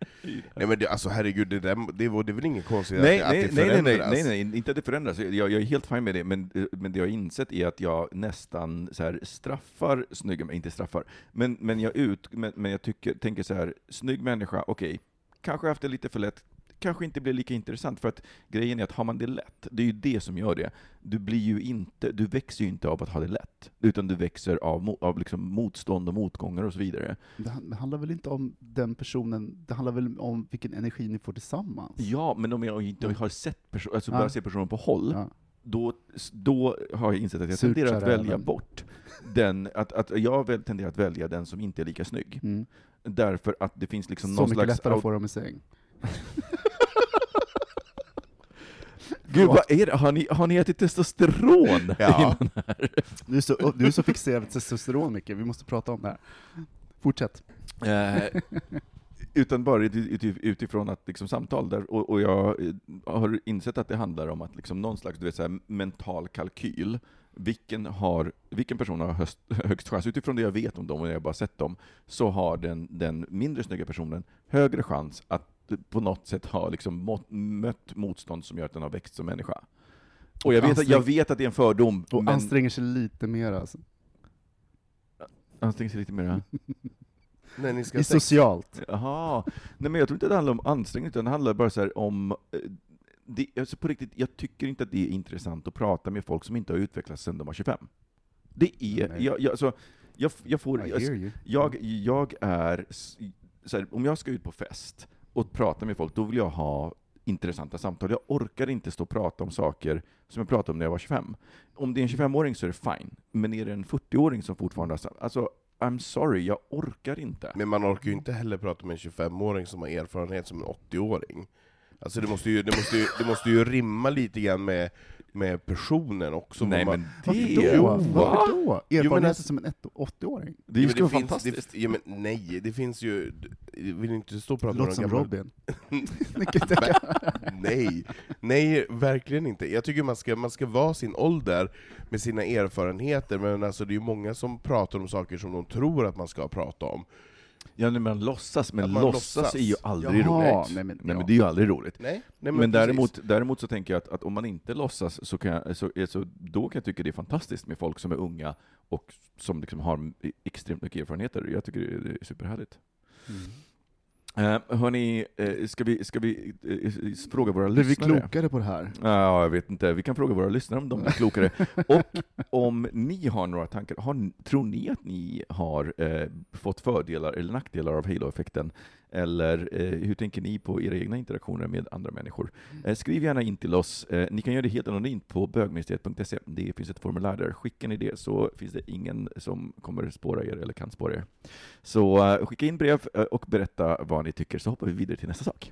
Nej men det, alltså herregud, det, där, det, var, det är väl ingen konstigt Nej, att, nej, att det nej, nej, nej, förändras? nej, nej, inte att det förändras. Jag, jag är helt fine med det, men, men det jag har insett är att jag nästan så här straffar snygga, inte straffar, men, men, jag, ut, men, men jag tycker, tänker så här, snygg människa, okej, kanske haft det lite för lätt, kanske inte blir lika intressant, för att grejen är att har man det lätt, det är ju det som gör det. Du blir ju inte, du växer ju inte av att ha det lätt, utan du växer av, av liksom motstånd och motgångar och så vidare. Det han- det handlar väl inte om den personen, det handlar väl om vilken energi ni får tillsammans? Ja, men om jag inte har sett person, alltså Ja. bara ser personen på håll, Ja. Då, då har jag insett att jag Surt, tenderar att välja bort den, att, att jag väl tenderar att välja den som inte är lika snygg. Mm. Därför att det finns liksom Så någon mycket slags... lättare att få dem i säng. <laughs> Gud, vad är det? Har ni, har ni ätit testosteron? <laughs> Ja. Du är så, du är så fixerad vid testosteron Micke, vi måste prata om det här. Fortsätt. Eh, utan bara uti- uti- utifrån att liksom samtal, där, och, och jag eh, har insett att det handlar om att liksom någon slags du vet, så här, mental kalkyl. Vilken, har, vilken person har höst, högst chans? Utifrån det jag vet om dem, och jag har bara sett dem, så har den, den mindre snygga personen högre chans att på något sätt ha liksom må, mött motstånd som gör att den har växt som människa. Och jag vet, att, jag vet att det är en fördom, Och men anstränger sig lite mer alltså. anstränger sig lite mer. <laughs> när ni ska ha sex? socialt. Jaha. Nej men jag tror inte det handlar om ansträngning, utan det handlar bara så här om eh, det, alltså på riktigt, jag tycker inte att det är intressant att prata med folk som inte har utvecklats sedan de var 25. Det är, Nej. jag, jag, alltså, jag, jag får, I alltså, jag, jag är, här, om jag ska ut på fest och prata med folk, då vill jag ha intressanta samtal. Jag orkar inte stå och prata om saker som jag pratade om när jag var 25. Om det är en 25-åring så är det fine, men är det en 40-åring som fortfarande har Alltså, I'm sorry, jag orkar inte. Men man orkar ju inte heller prata med en 25-åring som har erfarenhet som en 80-åring. Alltså det måste ju, det måste ju, det måste ju rimma lite grann med, med personen också. Nej man, men Varför det... då? Va? Varför då? men Erfarenheter alltså- som en ett- 80-åring? Det skulle men vara finns- fantastiskt. Det, ja, men nej, det finns ju... Jag vill inte stå och prata de gamla... Robin. <laughs> <laughs> Nej, nej, verkligen inte. Jag tycker man ska, man ska vara sin ålder med sina erfarenheter, men alltså det är ju många som pratar om saker som de tror att man ska prata om. Ja, nej, man låtsas, men man låtsas, låtsas. är ju aldrig Jaha, roligt. nej, men- nej, men det är ju aldrig roligt. Nej, nej Men, precis. däremot, däremot så tänker jag att, att om man inte låtsas, så kan jag, så, så, då kan jag tycka det är fantastiskt med folk som är unga och som liksom har extremt mycket erfarenheter. Jag tycker det är superhärligt. Mm. Uh, hörni, eh, ska vi, ska vi eh, fråga våra Blir vi lyssnare? klokare på det här? Ja, jag vet inte. Vi kan fråga våra lyssnare om de är klokare. <laughs> Och om ni har några tankar, har, tror ni att ni har eh, fått fördelar eller nackdelar av halo-effekten? Eller eh, hur tänker ni på era egna interaktioner med andra människor? Eh, skriv gärna in till oss. Eh, ni kan göra det helt anonymt på bögministeriet.se. Det finns ett formulär där. Skickar ni det så finns det ingen som kommer spåra er eller kan spåra er. Så eh, skicka in brev eh, och berätta vad ni tycker, så hoppar vi vidare till nästa sak.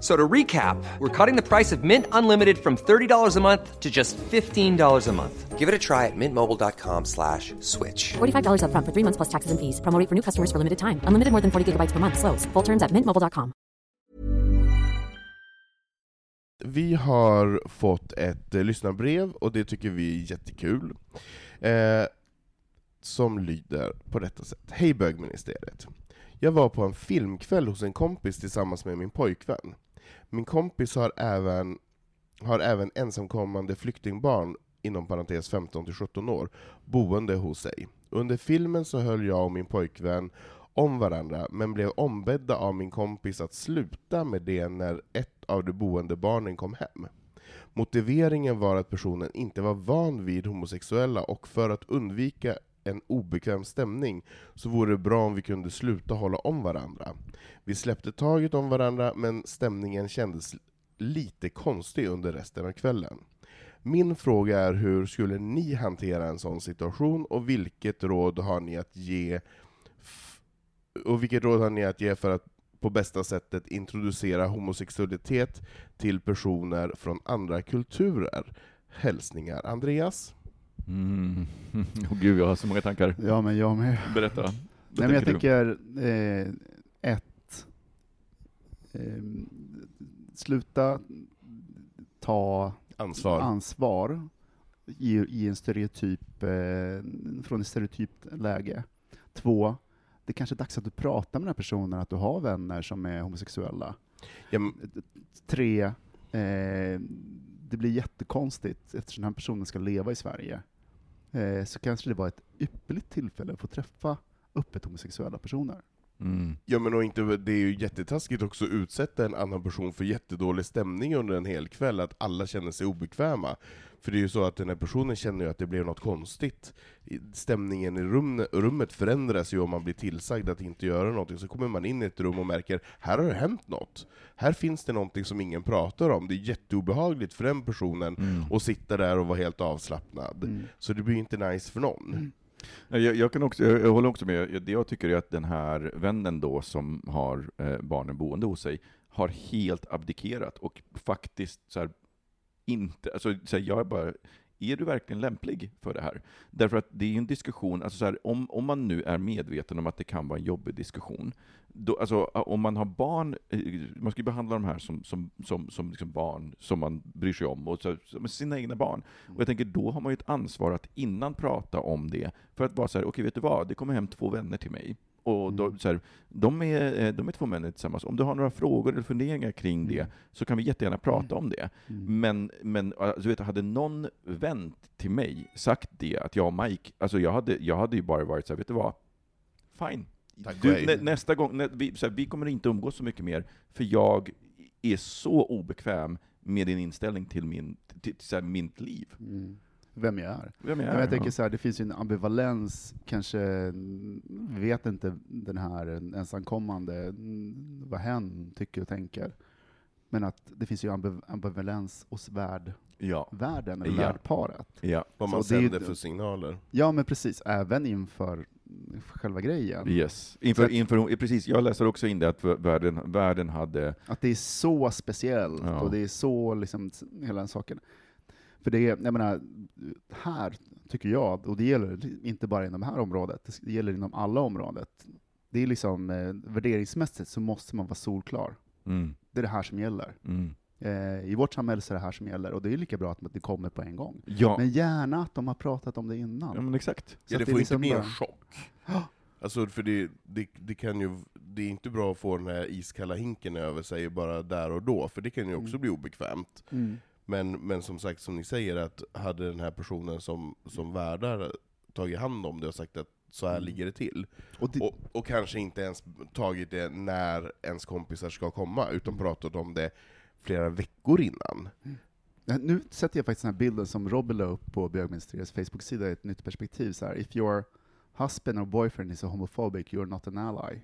So to recap, we're cutting the price of Mint Unlimited from $30 a month to just $15 a month. Give it a try at mintmobile.com slash switch. $45 upfront for three months plus taxes and fees. Promo rate for new customers for limited time. Unlimited more than 40 gigabytes per month. Slows. Full terms at mintmobile.com. Vi har fått ett eh, lyssnarbrev, och det tycker vi är jättekul. Eh, som lyder på detta sätt. Hej bögministeriet. Jag var på en filmkväll hos en kompis tillsammans med min pojkvän. Min kompis har även, har även ensamkommande flyktingbarn, inom parentes 15-17 år, boende hos sig. Under filmen så höll jag och min pojkvän om varandra, men blev ombedda av min kompis att sluta med det när ett av de boende barnen kom hem. Motiveringen var att personen inte var van vid homosexuella och för att undvika en obekväm stämning så vore det bra om vi kunde sluta hålla om varandra. Vi släppte taget om varandra men stämningen kändes lite konstig under resten av kvällen. Min fråga är hur skulle ni hantera en sån situation och vilket råd har ni att ge och vilket råd har ni att ge för att på bästa sättet introducera homosexualitet till personer från andra kulturer? Hälsningar Andreas. Mm. <laughs> Åh gud, jag har så många tankar. Ja, men jag med. Berätta. Vad Nej, men jag du? tänker, eh, ett, eh, sluta ta Ansvar. ansvar i, i en stereotyp, eh, från ett stereotypt läge. Två, det kanske är dags att du pratar med den här personen, att du har vänner som är homosexuella. Ja, Tre, eh, det blir jättekonstigt eftersom den här personen ska leva i Sverige. Eh, så kanske det var ett ypperligt tillfälle att få träffa öppet homosexuella personer. Mm. Ja men och inte, det är ju jättetaskigt också att utsätta en annan person för jättedålig stämning under en hel kväll, att alla känner sig obekväma. För det är ju så att den här personen känner ju att det blev något konstigt. Stämningen i rum, rummet förändras ju om man blir tillsagd att inte göra någonting, så kommer man in i ett rum och märker, här har det hänt något. Här finns det någonting som ingen pratar om. Det är jätteobehagligt för den personen Mm. att sitta där och vara helt avslappnad. Så det blir ju inte nice för någon. Jag, jag, kan också, jag, jag håller också med. Det jag tycker är att den här vännen då som har eh, barnen boende hos sig har helt abdikerat och faktiskt så här, inte, alltså så här, jag är bara, är du verkligen lämplig för det här? Därför att det är en diskussion, alltså så här, om, om man nu är medveten om att det kan vara en jobbig diskussion, då, alltså, om man har barn, eh, man ska ju behandla de här som, som, som, som liksom barn som man bryr sig om, och så, som sina egna barn. Och jag tänker, då har man ju ett ansvar att innan prata om det, för att vara så här, okej vet du vad, det kommer hem två vänner till mig. Och då, så här, de, är, eh, de är två män tillsammans. Om du har några frågor eller funderingar kring det, så kan vi jättegärna prata om det. Men, men alltså, vet du, hade någon vän till mig sagt det, att jag och Mike, alltså jag hade, jag hade ju bara varit så här, vet du vad? Fine. Du, nä, nästa gång, nä, vi, så här, vi kommer inte umgås så mycket mer, för jag är så obekväm med din inställning till, min, till, till, så här, mitt liv. Vem jag är. Vem jag Men är, jag tänker så här, det finns ju en ambivalens, kanske, vi vet inte den här ensamkommande, mm, vad hen tycker och tänker. Men att det finns ju ambiv- ambivalens hos värd, Ja. världen, eller Ja. värdparet. Ja. Vad man Så det är ju- sänder för signaler. Ja men precis, även inför själva grejen. Yes. Inför, inför, precis, jag läser också in det att världen, världen hade... Att det är så speciellt, Ja. och det är så, liksom, hela den saken. För det är, jag menar, här tycker jag, och det gäller inte bara inom det här området, det gäller inom alla området. Det är liksom, eh, värderingsmässigt så måste man vara solklar. Mm, Det är det här som gäller. mm. Eh, I vårt samhälle så är det här som gäller, och det är lika bra att det kommer på en gång. Ja, Men gärna att de har pratat om det innan. ja, men exakt. Så Ja, att det får liksom inte bli en bara- chock. Alltså för det, det, det kan ju, det är inte bra att få den här iskalla hinken över sig bara där och då, för det kan ju också bli obekvämt. Mm. Men, men som sagt, som ni säger, att hade den här personen som, som värdar tagit hand om det och sagt att så här ligger det till, Och det, och, och kanske inte ens tagit det när ens kompisar ska komma, utan pratat om det flera veckor innan. Ja, Nu sätter jag faktiskt den här bilden som Robin la upp på Bögministeriets Facebook-sida i ett nytt perspektiv. Så här, If your husband or boyfriend is a homophobic, you're not an ally.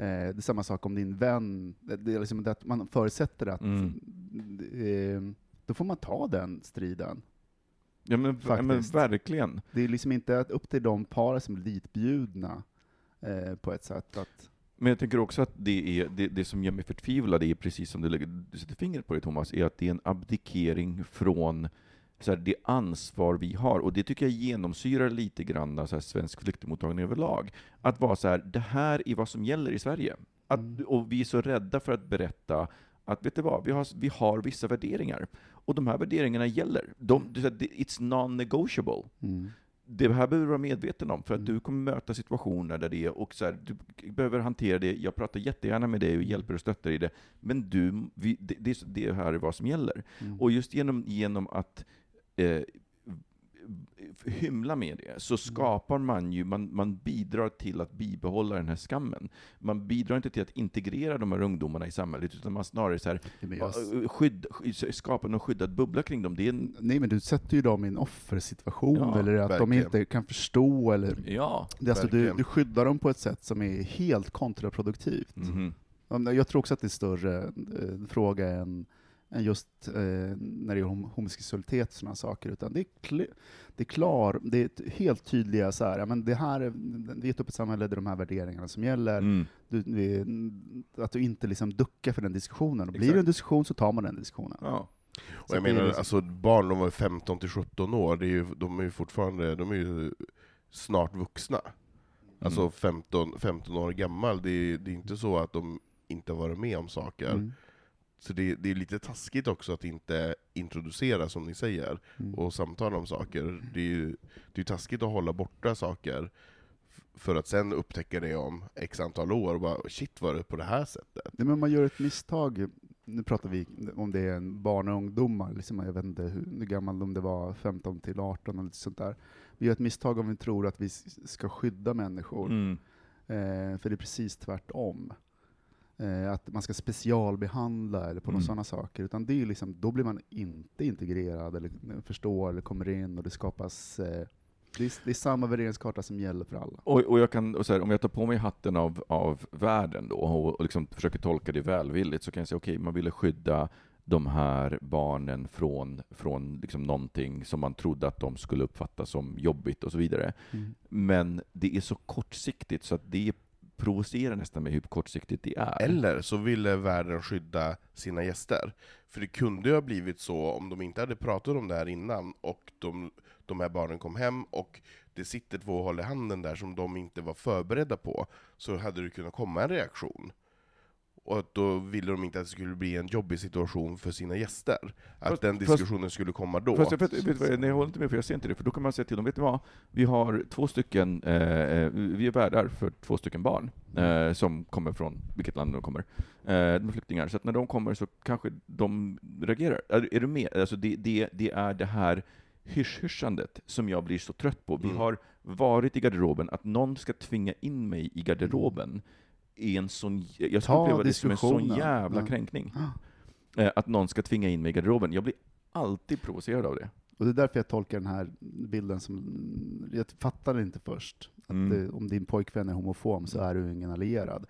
Eh, det är samma sak om din vän, det är liksom att man förutsätter att Mm. eh, då får man ta den striden. Ja men, ja, men verkligen. Det är liksom inte att upp till de par som är ditbjudna eh, på ett sätt att Men jag tänker också att det, är, det, det som gör mig förtvivlad är precis som du, lägger, du sätter fingret på det Thomas, är att det är en abdikering från så här, det ansvar vi har. Och det tycker jag genomsyrar lite grann så här, svensk flyktingmottagning överlag. Att vara så här, det här är vad som gäller i Sverige. Att, Och vi är så rädda för att berätta att, vet du vad, vi har, vi har vissa värderingar. Och de här värderingarna gäller. De, it's non-negotiable. Det här behöver du vara medveten om, för att du kommer möta situationer där det är, och så här, du behöver hantera det, jag pratar jättegärna med dig och hjälper och stöttar i det, men du, vi, det, det, det här är vad som gäller. Och just genom, genom att eh, hymla med det, så skapar man ju, man, man bidrar till att bibehålla den här skammen. Man bidrar inte till att integrera de här ungdomarna i samhället, utan man snarare så här, eh, skydd, sky- skapar någon skyddad bubbla kring dem. Det är en, Nej men du sätter ju dem i en offersituation, Ja, eller att de verkligen. inte kan förstå, eller ja. det, alltså, du, du skyddar dem på ett sätt som är helt kontraproduktivt. Ja, men Jag tror också att det är större eh, fråga än, än just eh, när det är hom homosexualitet och sådana saker, utan det är, kl- det är klar, det är helt tydliga så här, ja, men det här är, vi är ett öppet samhälle, det är de här värderingarna som gäller, Mm. du, vi, att du inte liksom duckar för den diskussionen. Och blir Exakt. det en diskussion så tar man den diskussionen. Ja. Och Så jag det menar, liksom- alltså barn, de var 15 till 17 år, det är ju, de är ju fortfarande, de är ju snart vuxna. Alltså Mm. 15, 15 år gammal, det är, det är inte så att de inte har varit med om saker. Mm. Så det, det är lite taskigt också att inte introducera, som ni säger, Mm. och samtala om saker. Det är ju det är taskigt att hålla borta saker, för att sen upptäcka det om x antal år, och bara shit var det på det här sättet? Nej, men man gör ett misstag, nu pratar vi om det är en barn och ungdomar, liksom, jag vet inte hur, hur gammal om det var, 15 till 18 eller sånt där. Vi gör ett misstag om vi tror att vi ska skydda människor. Mm. Eh, för det är precis tvärtom. Eh, att man ska specialbehandla eller på Mm. sådana saker. Utan det är liksom, då blir man inte integrerad eller förstår eller kommer in och det skapas eh, det är, det är samma värderingskarta som gäller för alla. Och, och jag kan, och här, om jag tar på mig hatten av, av världen då, och, och liksom försöker tolka det välvilligt, så kan jag säga okej, man ville skydda de här barnen från, från liksom någonting som man trodde att de skulle uppfatta som jobbigt och så vidare. Mm. Men det är så kortsiktigt så att det provocerar nästan mig hur kortsiktigt det är. Eller så ville världen skydda sina gäster. För det kunde ju ha blivit så om de inte hade pratat om det här innan, och de, de här barnen kom hem, och det sitter två håll i handen där som de inte var förberedda på, så hade det kunnat komma en reaktion. Och att då ville de inte att det skulle bli en jobbig situation för sina gäster. Att Fast- den fast- diskussionen skulle komma då. Fast jag, vet, vet vad, nej, jag håller inte med, för jag ser inte det, för då kan man säga till dem, vet du vad? Vi har två stycken, eh, eh, vi är värdar för två stycken barn, eh, som kommer från vilket land de kommer. Eh, de är flyktingar, så att när de kommer så kanske de reagerar. Är, är du med? Alltså det, det, det är det här hysch-hyschandet som jag blir så trött på. Vi Mm. har varit i garderoben, att någon ska tvinga in mig i garderoben är en sån, jag skulle uppleva det som en sån jävla kränkning. Eh, att någon ska tvinga in mig i garderoben. Jag blir alltid provocerad av det. Och det är därför jag tolkar den här bilden som, jag fattade inte först, att Mm. det, om din pojkvän är homofob så är du ingen allierad.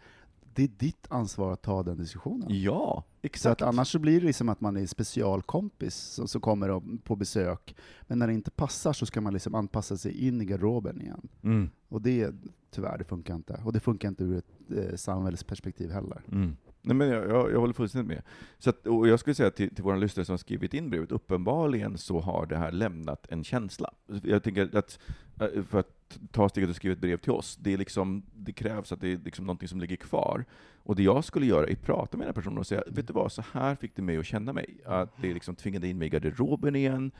Det är ditt ansvar att ta den diskussionen. Ja, Så exakt. att annars så blir det liksom att man är specialkompis som, som kommer på besök, men när det inte passar så ska man liksom anpassa sig in i garderoben igen. Mm. Och det, tyvärr, det funkar inte. Och det funkar inte ur ett eh, samhällsperspektiv heller. Mm. Nej, men jag, jag, jag håller fullständigt med. Så att, och jag skulle säga till, till våra lyssnare som har skrivit in brevet, uppenbarligen så har det här lämnat en känsla. Jag tänker att, eh, för att ta steget och skriva ett brev till oss, det, är liksom, det krävs att det är liksom någonting som ligger kvar. Och det jag skulle göra är att prata med den här personen och säga, vet du vad, så här fick det mig att känna mig. Att det liksom tvingade in mig i garderoben igen.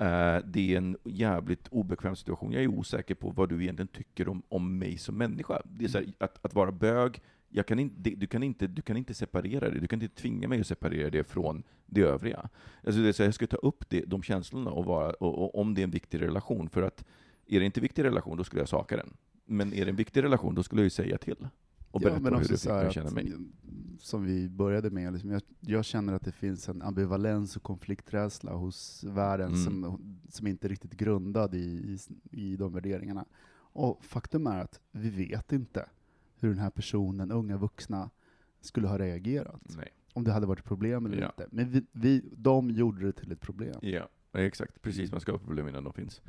Eh, det är en jävligt obekväm situation. Jag är osäker på vad du egentligen tycker om, om mig som människa. Det är så här, att, att vara bög, jag kan inte, du, kan inte, du kan inte separera det, du kan inte tvinga mig att separera det från det övriga. Alltså det är så här, jag ska ta upp det, de känslorna och, vara, och, och om det är en viktig relation, för att är det inte en viktig relation, då skulle jag saka den. Men är det en viktig relation, då skulle jag ju säga till. Och berätta hur det fick mig att känna mig. som vi började med, liksom, jag, jag känner att det finns en ambivalens och konflikträdsla hos världen Mm. som, som inte är riktigt grundad i, i, i de värderingarna. Och faktum är att vi vet inte hur den här personen, unga vuxna, skulle ha reagerat. Nej. Om det hade varit ett problem eller Ja. inte. Men vi, vi, de gjorde det till ett problem. Ja, exakt. Precis, man skapar problem innan de finns.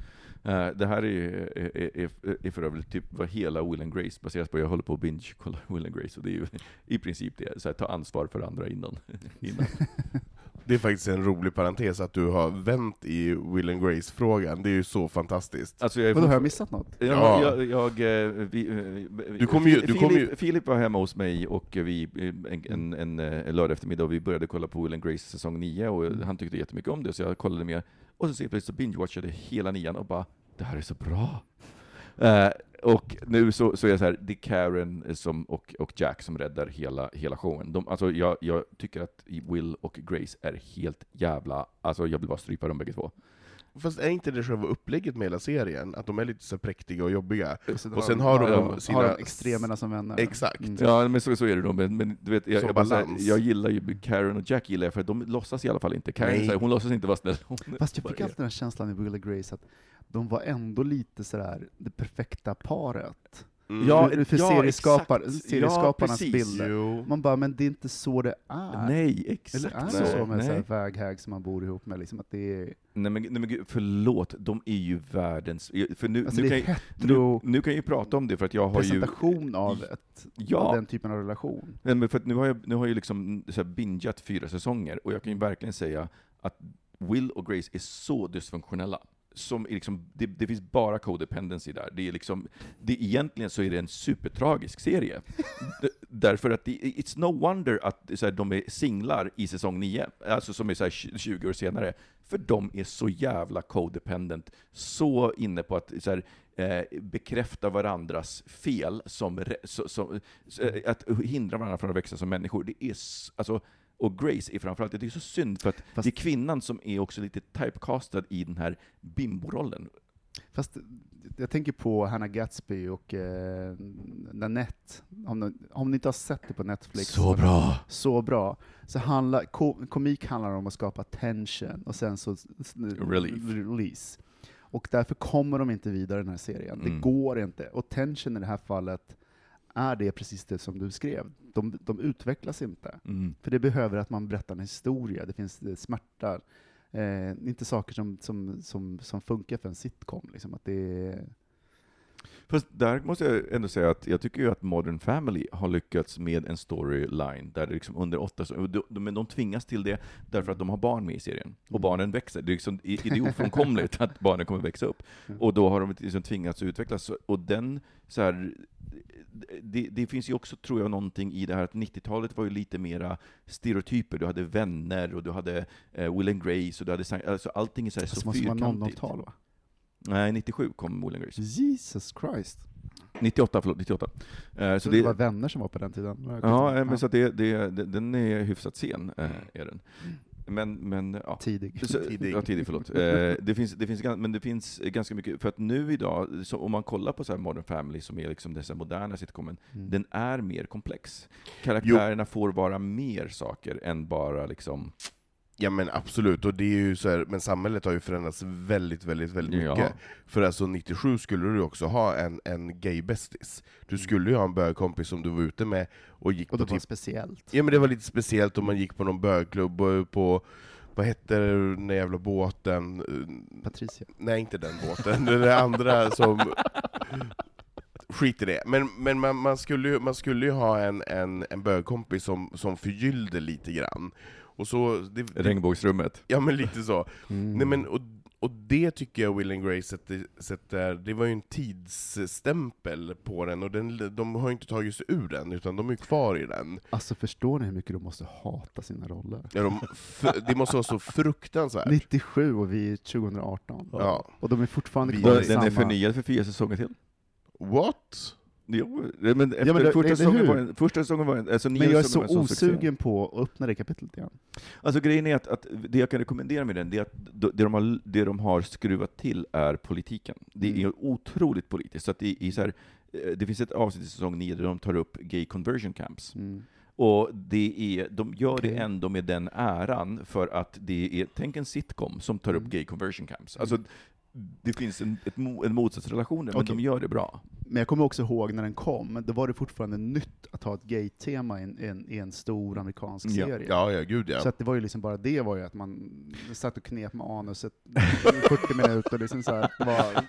Eh, det här är, är, är, är för övrigt typ vad hela Will and Grace baseras på. Jag håller på att binge-kolla <laughs> Will and Grace, och det är ju i princip det. Så här, ta ansvar för andra innan. innan. <laughs> Det är faktiskt en rolig parentes att du har vänt i Will and Grace-frågan, det är ju så fantastiskt. Alltså, jag är Vadå, har jag missat något? Ja, Ja. jag, jag, eh, vi, eh, Du kommer ju- du Filip, kommer ju- Filip var hemma hos mig och vi, eh, en, en, en, lördag eftermiddag och vi började kolla på Will and Grace säsong 9 och Mm. han tyckte jättemycket om det så jag kollade med. Och så plötsligt så binge-watchade hela nian och bara, det här är så bra. Eh, och nu så, så är det så här, det är Karen eh, som, och, och Jack som räddar hela, hela showen. De, alltså jag, jag tycker att Will och Grace är helt jävla, alltså jag vill bara strypa dem bägge två. Fast är inte det själva upplägget med hela serien? Att de är lite så präktiga och jobbiga? sen Och sen har de Ja, sina... Har de extremerna som vänner? Exakt. Mm. Ja, men så, så är det då. Men, men du vet, jag, jag, här, jag gillar ju Karen och Jack gillar jag, för de låtsas i alla fall inte. Karen, här, hon låtsas inte vara snäll. Hon Fast jag fick alltid den här känslan i Will Grace att de var ändå lite sådär det perfekta paret. Mm. Ja, För- för ja, serieskapar, exakt. serieskaparnas Ja, bilder. Jo. Man bara, men det är inte så det är. Nej, exakt Eller är det så. så med nej. så här väghäg som man bor ihop med? Liksom att det är, Nej, men, nej men gud, förlåt, de är ju världens... För nu, alltså nu, kan, jag- nu, nu kan jag ju prata om det, för att jag har ju... presentation av, ett, Ja. av den typen av relation. Nej, men för att nu har jag, nu har jag liksom så här bingeat fyra säsonger, och jag kan ju verkligen säga att Will och Grace är så dysfunktionella. Som är liksom, det, det finns bara codependency där. Det är liksom, det, egentligen så är det en supertragisk serie. Därför att det, it's no wonder att så här, de är singlar i säsong 9, alltså som är så här 20 år senare. För de är så jävla codependent, så inne på att så här, eh, bekräfta varandras fel, som, så, som, så, att hindra varandra från att växa som människor. Det är, alltså, och Grace är framförallt, det är så synd för att Fast- det är kvinnan som är också lite typecastad i den här bimborollen. Fast jag tänker på Hannah Gatsby och eh, Nanette, om, om ni inte har sett det på Netflix. Så bra! Så bra. Så handlar, ko, komik handlar om att skapa tension och sen så Relief. release. Och därför kommer de inte vidare i den här serien. Det Mm. går inte. Och tension i det här fallet är det precis det som du skrev. De, de utvecklas inte. Mm. För det behöver att man berättar en historia, det finns eh, smärta, eh, inte saker som, som, som, som funkar för en sitcom. Liksom. Att det är, Fast där måste jag ändå säga att jag tycker ju att Modern Family har lyckats med en storyline där det liksom under åtta, men de tvingas till det därför att de har barn med i serien. Och barnen växer. Det är, liksom, det är ofrånkomligt att barnen kommer växa upp. Och då har de liksom tvingats utvecklas. Och den, så här, det, det finns ju också, tror jag, någonting i det här att 90-talet var ju lite mera stereotyper. Du hade vänner, och du hade eh, Will and Grace, och du hade, alltså allting är så, här det så måste vara fyrkantigt. 00-tal va? Nej, 97 kom and Grace. Jesus Christ. 98, förlåt, 98. Eh, Så så det, det, var vänner som var på den tiden? Ja, eh, men så att det, det, det, den är hyfsat sen, eh, är den. Men, men ja. Tidig. Så, Tidig. Ja, tidig, förlåt. Eh, det finns, det finns, men det finns ganska mycket, för att nu idag, så om man kollar på så här Modern Family, som är liksom dessa moderna sitcomen, Mm. den är mer komplex. Karaktärerna får vara mer saker än bara liksom... Ja men absolut, och det är ju så här, men samhället har ju förändrats väldigt, väldigt, väldigt Ja. mycket. För alltså 97 skulle du också ha en, en gay-bästis. Du skulle ju ha en bögkompis som du var ute med och gick Och det på var typ... speciellt. Ja men det var lite speciellt om man gick på någon bögklubb och på, vad hette den där jävla båten? Patricia. Nej inte den båten, det är det andra som... Skit i det. Men, men man, man, skulle ju, man skulle ju ha en, en, en bögkompis som, som förgyllde lite grann. Och så, det, det, Regnbågsrummet. Ja men lite så. <laughs> Mm. Nej, men, och, och det tycker jag Will and Grace sätter, sätter, det var ju en tidsstämpel på den, och den, de har ju inte tagit sig ur den, utan de är kvar i den. Alltså förstår ni hur mycket de måste hata sina roller? Ja, de, f- det måste vara så <laughs> fruktansvärt. 97 och vi är 2018. Ja. Och de är fortfarande kvar i Den samma... är förnyad för fyra säsonger till. What? Jo, men efter Ja, men det- första, säsongen var en, första säsongen var en, alltså Men jag är så osugen på att öppna det kapitlet igen. Alltså grejen är att, att det jag kan rekommendera med den, det är att det de har, det de har skruvat till är politiken. Det är Mm. otroligt politiskt. Så att det, är så här, eh, det finns ett avsnitt i säsong 9 där de tar upp gay conversion camps. Mm. Och det är, de gör det Okej. ändå med den äran för att det är, tänk en sitcom som tar upp Mm. gay conversion camps. Alltså, det finns en, ett, en motsatsrelation där, men Okej. de gör det bra. Men jag kommer också ihåg när den kom, då var det fortfarande nytt att ha ett gay-tema i en, i en, i en stor amerikansk Ja. serie. Ja, ja, gud ja. Så det var ju liksom bara det var ju att man satt och knep med anuset i <laughs> 40 minuter, liksom så här, var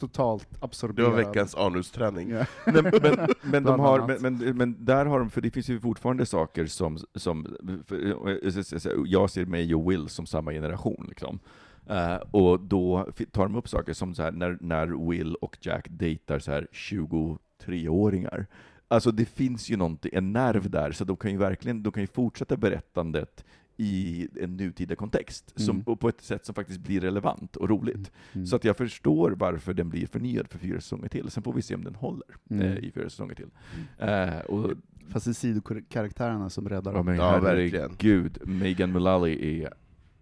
totalt Det absorberad. var veckans anusträning. Ja. <laughs> Men, men, men, de har, men, men där har de, för det finns ju fortfarande saker som, som för, jag ser mig och Will som samma generation, liksom. Eh, och då tar de upp saker som så här, när, när Will och Jack dejtar så här 23-åringar. Alltså det finns ju någonting, en nerv där, så de kan ju verkligen, de kan ju fortsätta berättandet i en nutida kontext, som, Mm. och på ett sätt som faktiskt blir relevant och roligt. Mm. Så att jag förstår varför den blir förnyad för fyra säsonger till. Sen får vi se om den håller Mm. eh, i fyra säsonger till. Eh, och, Fast det är sidokaraktärerna som räddar ja, dem. men Ja, verkligen. herregud, Megan Mullally är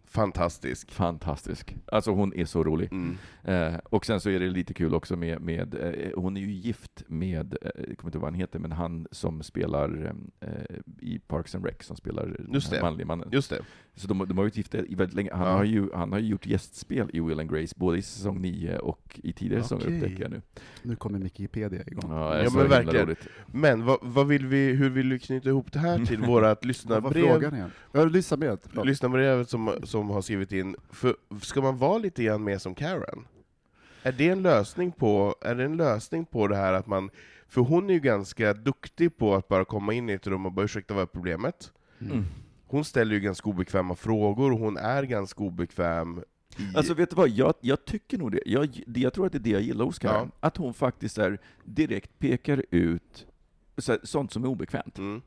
Fantastisk. fantastisk. Alltså hon är så rolig. Mm. Eh, och sen så är det lite kul också med, med eh, hon är ju gift med, eh, jag kommer inte ihåg vad han heter, men han som spelar eh, i Parks and Rec, som spelar den Just det. manliga mannen. Just det. Så de, de har varit gifta i väldigt länge. Han, Ja. har ju, han har ju gjort gästspel i Will and Grace, både i säsong 9 och i tidigare säsonger, Okej. upptäcker jag nu. Nu kommer Wikipedia igång. Ja, Ja, men verkligen. roligt. Men vad, vad vill vi, hur vill vi knyta ihop det här till <laughs> vårat Vad var lyssnarbrev? frågan igen? Ja, lyssnarbrevet. Lyssnarbrevet som, som har skrivit in, för, ska man vara lite grann mer som Karen? Är det en lösning på, är det en lösning på det här att man, för hon är ju ganska duktig på att bara komma in i ett rum och bara ursäkta vad är problemet? Mm. Hon ställer ju ganska obekväma frågor, och hon är ganska obekväm i... Alltså vet du vad, jag, jag tycker nog det. Jag, det. jag tror att det är det jag gillar hos Karen. Att hon faktiskt är direkt pekar ut så här, sånt som är obekvämt. mm.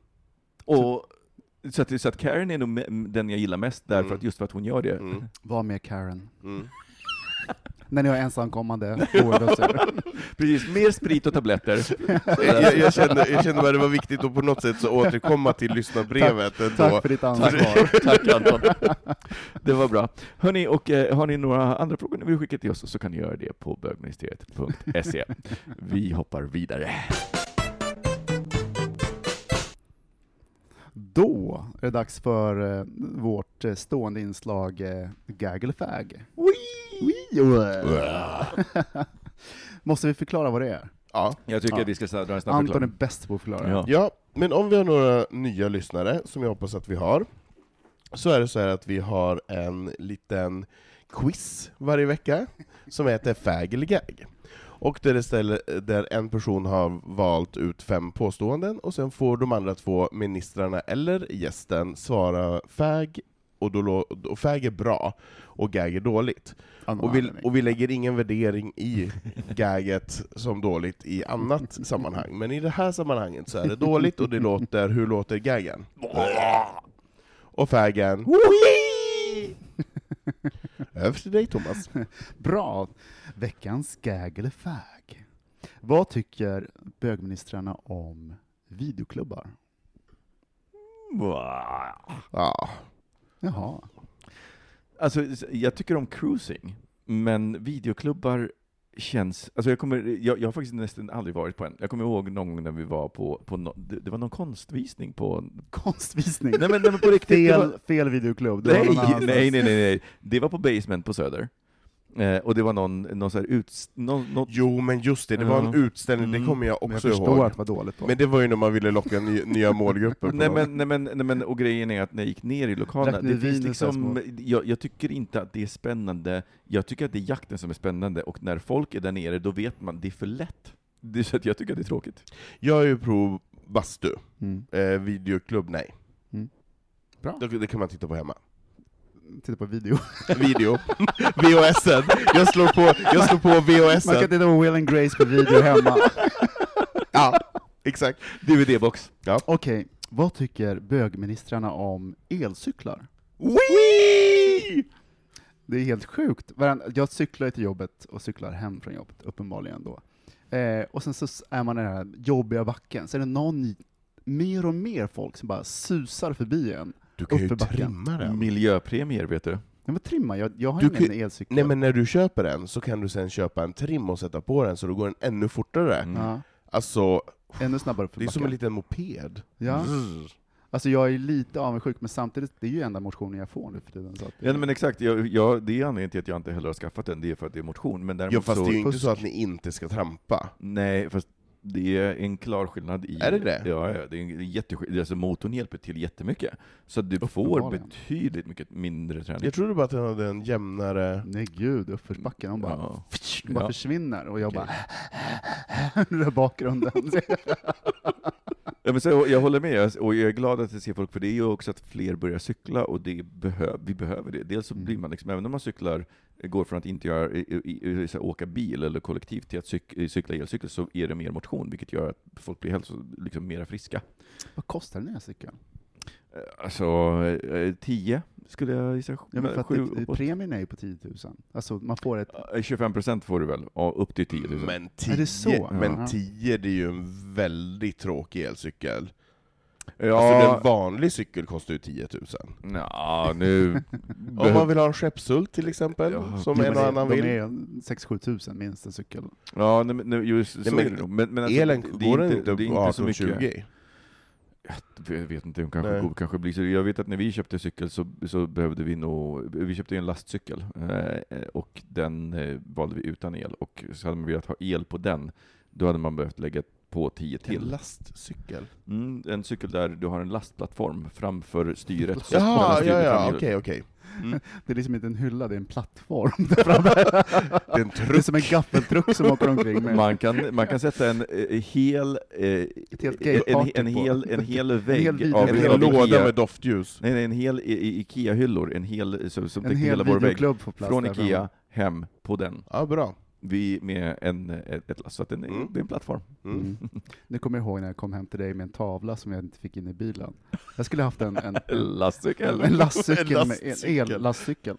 Och, så, att, så att Karen är nog den jag gillar mest därför Mm. att just för att hon gör det. Mm. <laughs> Var med Karen. Mm. <laughs> när ni har ensamkommande. <laughs> Precis, mer sprit och tabletter. jag, jag, kände, jag kände bara det var viktigt att på något sätt så återkomma till lyssnarbrevet ändå. Tack för ditt ansvar. Tack Anton. Det var bra. Hörni, och eh, har ni några andra frågor ni vill skicka till oss så kan ni göra det på bögministeriet.se. Vi hoppar vidare. Då är det dags för eh, vårt eh, stående inslag eh, Gag eller Fag. <laughs> Måste vi förklara vad det är? Ja. Jag tycker Ja. att vi ska dra en snabb Anton är förklaring. bäst på att förklara. Ja. ja, men om vi har några nya lyssnare, som jag hoppas att vi har, så är det så här att vi har en liten quiz varje vecka, som heter Fag eller Gag. Och där, det ställer, där en person har valt ut fem påståenden, och sen får de andra två ministrarna eller gästen svara fag, och, då, och fag är bra, och gag är dåligt. Och vi, och vi lägger ingen värdering i gaget som dåligt i annat <laughs> sammanhang, men i det här sammanhanget så är det dåligt, och det låter, hur låter gaggen? <laughs> Och faggen... <laughs> <laughs> Över till dig Thomas. <laughs> Bra! Veckans Gag eller Fag. Vad tycker bögministrarna om videoklubbar? Ja. Jaha. Alltså, jag tycker om cruising, men videoklubbar känns... Alltså jag, kommer, jag, jag har faktiskt nästan aldrig varit på en. Jag kommer ihåg någon gång när vi var på, på no, det, det var någon konstvisning på... Konstvisning. Nej men, nej, men på riktigt, fel, var, fel videoklubb. Det nej, nej, nej, nej, nej. Det var på Basement på Söder. Eh, och det var någon, någon så här ut... Någon, något, Jo, men just det, det var en utställning, det Mm. kommer jag Men jag också förstår ihåg. att det var dåligt då. Men det var ju när man ville locka ny, nya målgrupper. Nej men, nej, men, nej men, och grejen är att när jag gick ner i ni det finns liksom, jag, jag tycker inte att det är spännande, jag tycker att det är jakten som är spännande, och när folk är där nere, då vet man, det är för lätt. Det så att jag tycker att det är tråkigt. Jag är ju pro bastu, Mm. eh, videoklubb nej. Mm. Bra. Det, det kan man titta på hemma. Titta på video. Video, VHSen. Jag slår på, jag slår på Man kan VHSen. titta på Will and Grace på video hemma. Ja, exakt. DVD-box. Okej, vad tycker bögministrarna om elcyklar? Wee! Det är helt sjukt. Jag cyklar till jobbet och cyklar hem från jobbet, uppenbarligen då. Eh, och sen så är man i den här jobbiga backen, så är det någon, mer och mer folk som bara susar förbi en. Du kan ju trimma den. Miljöpremier, vet du. Men vad trimma? Jag, jag har Du ingen kan- elcykel. Nej men när du köper den så kan du sen köpa en trim och sätta på den så då går den ännu fortare. Mm. ja, Alltså, ännu snabbare det är som en liten moped. Ja. Alltså jag är lite avundsjuk, men samtidigt, det är ju enda motionen jag får nu för tiden. Så att, Ja men exakt, jag, jag, det är anledningen till att jag inte heller har skaffat den, det är för att det är motion. Men däremot Ja fast så, det är ju inte så att ni inte ska trampa. Nej, fast det är en klar skillnad i... Är det det? Ja, ja det är en jätteskillnad. Alltså motorn hjälper till jättemycket. Så att du får betydligt mycket mindre träning. Jag trodde bara att den hade en jämnare... nej gud, uppförsbacken, de bara, Ja. de bara Ja. försvinner, och jag bara den <laughs> där bakgrunden. <laughs> <laughs> Ja, men så, jag håller med, Jag- och jag är glad att jag ser folk, för det är ju också att fler börjar cykla, och det behö, vi behöver det. Dels så Mm. blir man, liksom, även om man cyklar, går från att inte göra, så här, åka bil eller kollektivt till att cyk, cykla elcykel, så är det mer motion, vilket gör att folk blir hälso, liksom, mera friska. Vad kostar den här cykeln? Eh, Alltså, eh, 10 skulle jag gissa. Ja, men för att Sju, det, premien är ju på 10 000. Alltså man får ett... Eh, 25 procent får du väl, ja, upp till 10 000. Men Är 10, det så? men Ja. 10 det är ju en väldigt tråkig elcykel. ja, Alltså en vanlig cykel kostar ju 10 000. ja, nu... <laughs> Om man vill ha en skeppshult till exempel, Ja, som en och annan de vill. är 6-7 tusen minst en cykel. Ja, nej, men, nej, just, så men är det. Men, men alltså, Elen, det är går den inte, inte det är inte så mycket. 18-20? Jag vet inte, de kanske, Nej. kanske blir så. Jag vet att när vi köpte cykel så, så behövde vi nog, vi köpte en lastcykel, eh, och den eh, valde vi utan el, och så hade man velat ha el på den, då hade man behövt lägga på 10 En till. lastcykel? Mm, en cykel där du har en lastplattform framför styret. Jaha, ja, ja, okej, okej. Mm. <laughs> Det är liksom inte en hylla, det är en plattform där framme. <laughs> Det är en Det är truck. som en gaffeltruck som åker omkring med Man kan, man kan sätta en eh, hel, eh, en, en, på. hel, en hel vägg hel video- av, En En hel låda Ikea. med doftljus. Nej, nej, en hel Ikea-hyllor, en hel, som, som En hel hela vår vägg. Från. Ikea, hem, på den. Ja, bra. Vi med en, ett, ett last, så att den, är- Mm. det är en plattform. Mm. Mm. Nu kommer jag ihåg när jag kom hem till dig med en tavla som jag inte fick in i bilen. Jag skulle haft en, en, en, <laughs> Lastcykel. en lastcykel, En lastcykel. ellastcykel.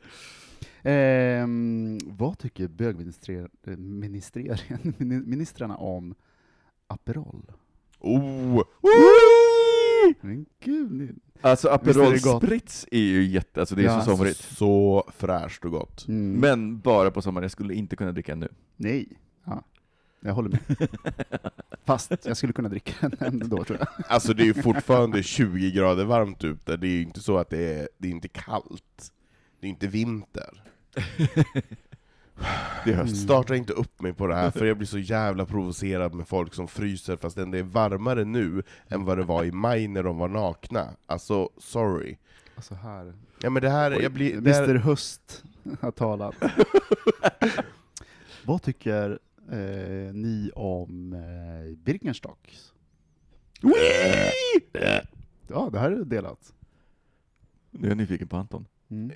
Ehm, vad tycker bögministrarna om Aperol? Oh! Woo! Men gud, ni... Alltså är Aperol det gott? Spritz är ju jätte, alltså det är Ja. så somrigt. Så fräscht och gott. Mm. Men bara på sommaren, jag skulle inte kunna dricka nu. Nej. Ja. Jag håller med. <laughs> Fast jag skulle kunna dricka den ändå, tror jag. Alltså det är ju fortfarande <laughs> 20 grader varmt ute, det är ju inte så att det är, det är inte kallt. Det är inte vinter. <laughs> <sighs> Det är höst. Starta inte upp mig på det här, för jag blir så jävla provocerad med folk som fryser fast det är varmare nu än vad det var i maj när de var nakna. Alltså, sorry. Alltså här. Ja men det här, jag blir... Det Mr här, Höst har talat. <laughs> Vad tycker eh, ni om eh, Birkenstocks? Ja, det här är delat. Nu är jag nyfiken på Anton. Mm.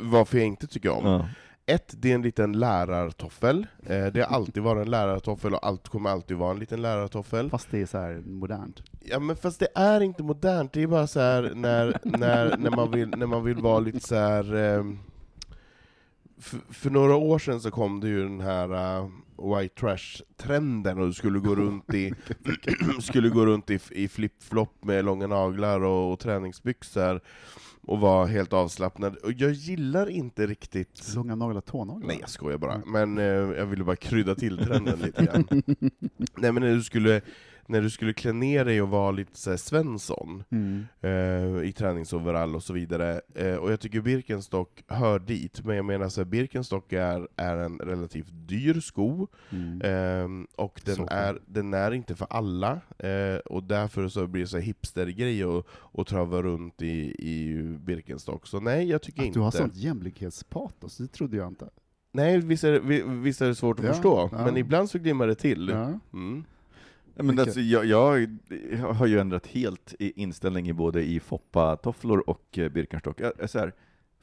varför jag inte tycker om. Ja. Ett, det är en liten lärartoffel. Eh, det har alltid varit en lärartoffel och allt kommer alltid vara en liten lärartoffel. Fast det är så här modernt. Ja men fast det är inte modernt, det är bara så här när, när, när, man, vill, när man vill vara lite så här. för, för några år sedan så kom det ju den här uh, white trash-trenden, och du skulle gå runt i, <clears throat> skulle gå runt i, i flip-flop med långa naglar och, och träningsbyxor, och vara helt avslappnad. Och jag gillar inte riktigt Långa naglar, tånaglar? Nej jag skojar bara, men eh, jag ville bara krydda till trenden lite grann. <laughs> Nej men när du skulle, när du skulle klä ner dig och vara lite så här Svensson, Mm. eh, i träningsoverall och så vidare, eh, och jag tycker Birkenstock hör dit, men jag menar så här, Birkenstock är, är en relativt dyr sko, Mm. Ehm, och den Så. är, den är inte för alla, eh, och därför så blir det så hipstergrej att att trava runt i, i Birkenstock. Så nej, jag tycker Att inte... du har sånt jämlikhetspatos, det trodde jag inte. Nej, visst är, det- vi- visst är det svårt att Ja, förstå, ja. men ibland så glimmar det till. Ja. Mm. Men alltså, jag, jag har ju ändrat helt inställning i både i Foppa-tofflor och eh, Birkenstock. Så här,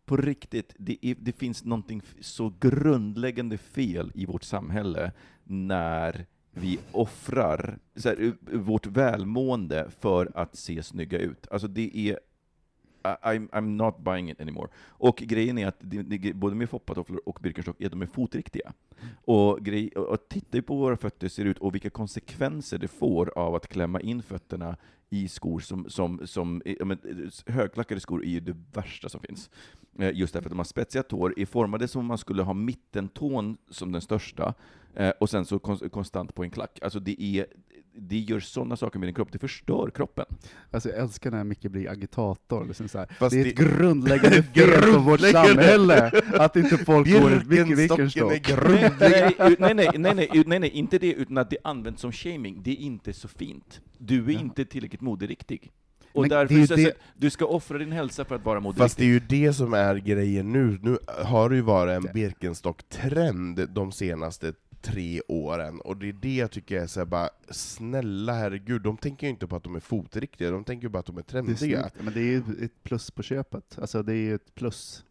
på riktigt, det, är, det finns någonting så grundläggande fel i vårt samhälle när vi offrar här, u- vårt välmående för att se snygga ut. Alltså det är I'm, I'm not buying it anymore. Och grejen är att både med foppatofflor och Birkenstock är de är fotriktiga. Och, grej, och, och titta ju på hur våra fötter ser ut och vilka konsekvenser det får av att klämma in fötterna i skor som, som, som men, högklackade skor är ju det värsta som finns. Eh, just därför att de har spetsiga tår, är formade som om man skulle ha mittentån som den största, eh, och sen så konstant på en klack. Alltså det, är, det gör sådana saker med din kropp, det förstör kroppen. Alltså jag älskar när Micke blir agitator. Liksom så här. Det är det- ett grundläggande fel på vårt samhälle, att inte folk går i Birkenstocken är Birkenstock. nej, grundläggande. nej, nej, nej, nej, nej, nej, inte det, utan att det används som shaming. Det är inte så fint. Du är Ja. inte tillräckligt moderiktig. Och Men därför det så, det- du ska offra din hälsa för att vara moderiktig. Fast det är ju det som är grejen nu. Nu har det ju varit en Birkenstock-trend de senaste tre åren, och det är det jag tycker är så här bara, snälla herregud, de tänker ju inte på att de är fotriktiga, de tänker ju bara att de är Det är trendiga. snyggt, men det är ju ett plus på köpet. Alltså det är ju ett plus.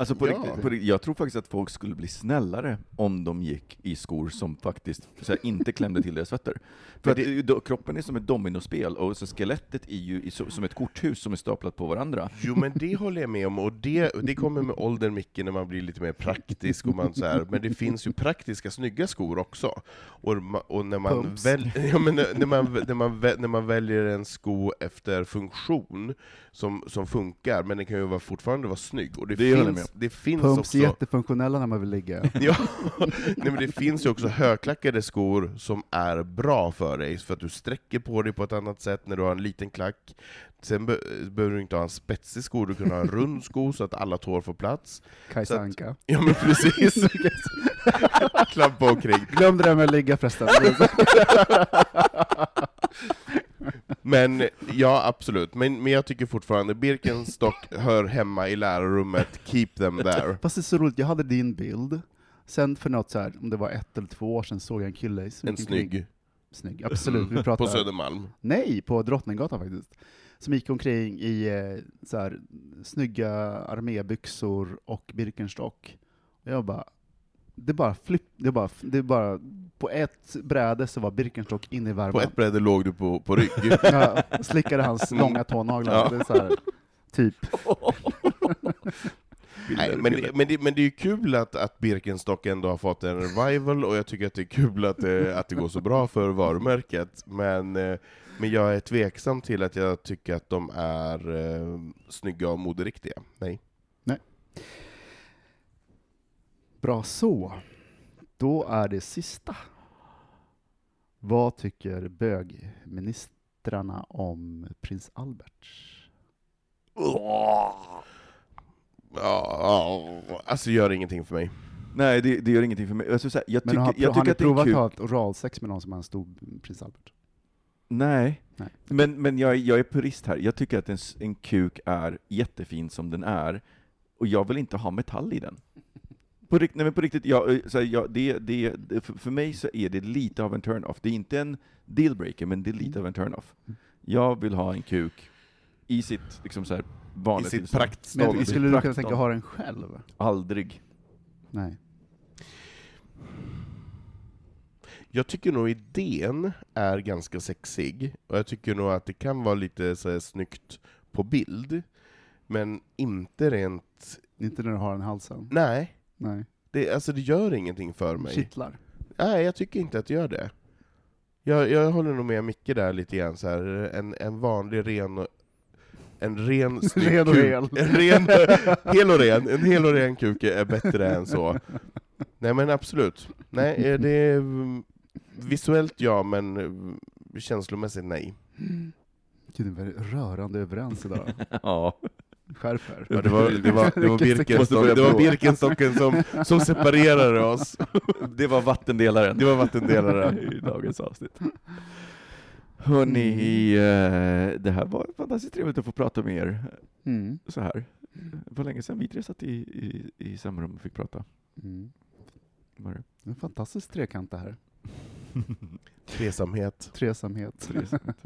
Alltså på Ja. riktigt, på riktigt, jag tror faktiskt att folk skulle bli snällare om de gick i skor som faktiskt här, inte klämde till deras fötter. För det, då, kroppen är som ett dominospel, och så skelettet är ju som ett korthus som är staplat på varandra. Jo men det håller jag med om, och det, det kommer med åldern Micke, när man blir lite mer praktisk, och man så här, men det finns ju praktiska snygga skor också. Och, och när, man väl, ja, men när, när, man, när, man, när man väljer en sko efter funktion som, som funkar, men den kan ju vara, fortfarande vara snygg. Och det, Det finns, det finns Pumps också... är jättefunktionella när man vill ligga. <laughs> Ja, nej, men det finns ju också högklackade skor som är bra för dig, för att du sträcker på dig på ett annat sätt när du har en liten klack. Sen be behöver du inte ha en spetsig sko, du kan ha en <laughs> rund sko så att alla tår får plats. Kajsa Anka. Ja men precis! <laughs> Klampa omkring. Glömde det här med att ligga förresten. Men ja, absolut. Men, men jag tycker fortfarande Birkenstock hör hemma i lärarrummet, keep them there. Fast det är så roligt, jag hade din bild. Sen för något så här, om det var ett eller två år sedan såg jag en kille som En gick omkring- snygg. Snygg, absolut. Vi <laughs> pratar, På Södermalm. Nej, på Drottninggatan faktiskt. Som gick omkring i eh, så här, snygga armébyxor och Birkenstock. Och jag bara, det bara flipp, det bara, det bara, på ett bräde så var Birkenstock inne i På värmen. ett bräde låg du på, på rygg. <laughs> Jag slickade hans långa tånaglar. Ja. Det är så här, typ. <laughs> Nej, men, det- men, det, men det är ju kul att, att Birkenstock ändå har fått en revival, och jag tycker att det är kul att det, att det går så bra för varumärket, men, eh, men jag är tveksam till att jag tycker att de är eh, snygga och moderiktiga. Nej. Bra så. Då är det sista. Vad tycker bögministrarna om prins Albert? Ja, alltså gör ingenting för mig. Nej, det, det gör ingenting för mig. Alltså, så här, jag Men tycker, har, jag har tycker ni att det är provat att ha ett oralsex med någon som har en stor prins Albert? Nej. Nej. Men, men jag, jag är purist här. Jag tycker att en, en kuk är jättefin som den är, och jag vill inte ha metall i den. På, rikt, nej, men på riktigt, jag, eh, så här, jag, det, det, det, för, för mig så är det lite av en turn-off. Det är inte en dealbreaker, men det är lite av en turn-off. Jag vill ha en kuk i sitt liksom så här, vanliga I sitt praktstånd. Men skulle du kunna tänka ha den själv? Aldrig. Nej. Jag tycker nog idén är ganska sexig, och jag tycker nog att det kan vara lite så här, snyggt på bild, men inte rent... Inte när du har den halsen? Nej, Nej. det, alltså det gör ingenting för mig. Kittlar? Nej, jag tycker inte att det gör det. Jag, jag håller nog med Micke där lite grann, så här, en, en vanlig ren och, en ren <laughs> snygg Ren och hel. En ren, hel och ren. En hel och ren kuk är bättre än så. Nej men absolut. Nej, eh, det är mm, visuellt ja, men mm, känslomässigt nej. Gud, vi är rörande överens idag. <laughs> Ja. Skärp er. Ja, det, var, det, var, det, var Vilken Birkenstock, sekund. det var Birkenstocken som, som separerade oss. Det var vattendelaren. Det var vattendelare. <laughs> i dagens avsnitt. Hörni, eh, det här var fantastiskt trevligt att få prata med er Mm. så här. Det var länge sedan vi tre satt i, i, i samma rum och fick prata. Mm. Var det? En fantastisk trekant det här. <laughs> Tresamhet. Tresamhet. Tresamhet.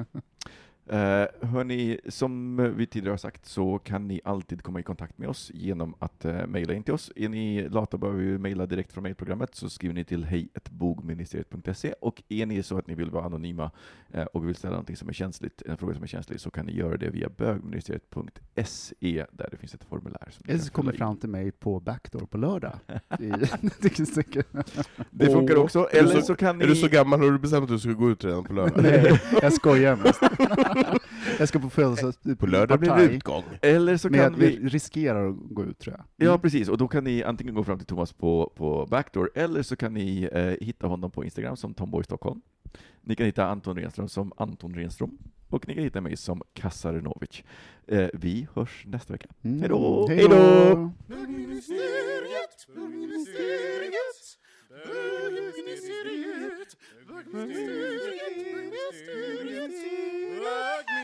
Eh, hörni, som vi tidigare har sagt så kan ni alltid komma i kontakt med oss genom att eh, mejla in till oss. Är ni lata behöver vi mejla direkt från mejlprogrammet så skriver ni till hejbogministeriet.se och är ni så att ni vill vara anonyma eh, och vill ställa någonting som är känsligt, en fråga som är känslig, så kan ni göra det via bögministeriet.se där det finns ett formulär. Som Eller så kommer fylla i. fram till mig på Backdoor på lördag. <laughs> I. Det funkar också, eller så- så kan ni... Är du så gammal har du bestämt att du ska gå ut redan på lördag? Nej, jag skojar mest. <laughs> <laughs> Jag ska på födelsedags... På lördag blir det utgång. Eller så Men kan jag vi... riskerar att gå ut tror jag. Ja, precis. Och då kan ni antingen gå fram till Thomas på, på Backdoor, eller så kan ni eh, hitta honom på Instagram som Tomboy Stockholm. Ni kan hitta Anton Renström som Anton Renström. Och ni kan hitta mig som Kasarinovic. Eh, vi hörs nästa vecka. Mm. Hej då! Hej då!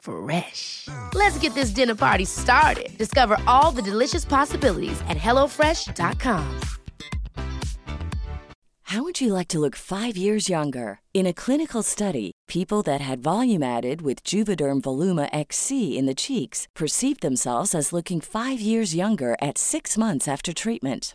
Fresh. Let's get this dinner party started. Discover all the delicious possibilities at hellofresh.com. How would you like to look five years younger? In a clinical study, people that had volume added with Juvederm Voluma XC in the cheeks perceived themselves as looking five years younger at six months after treatment.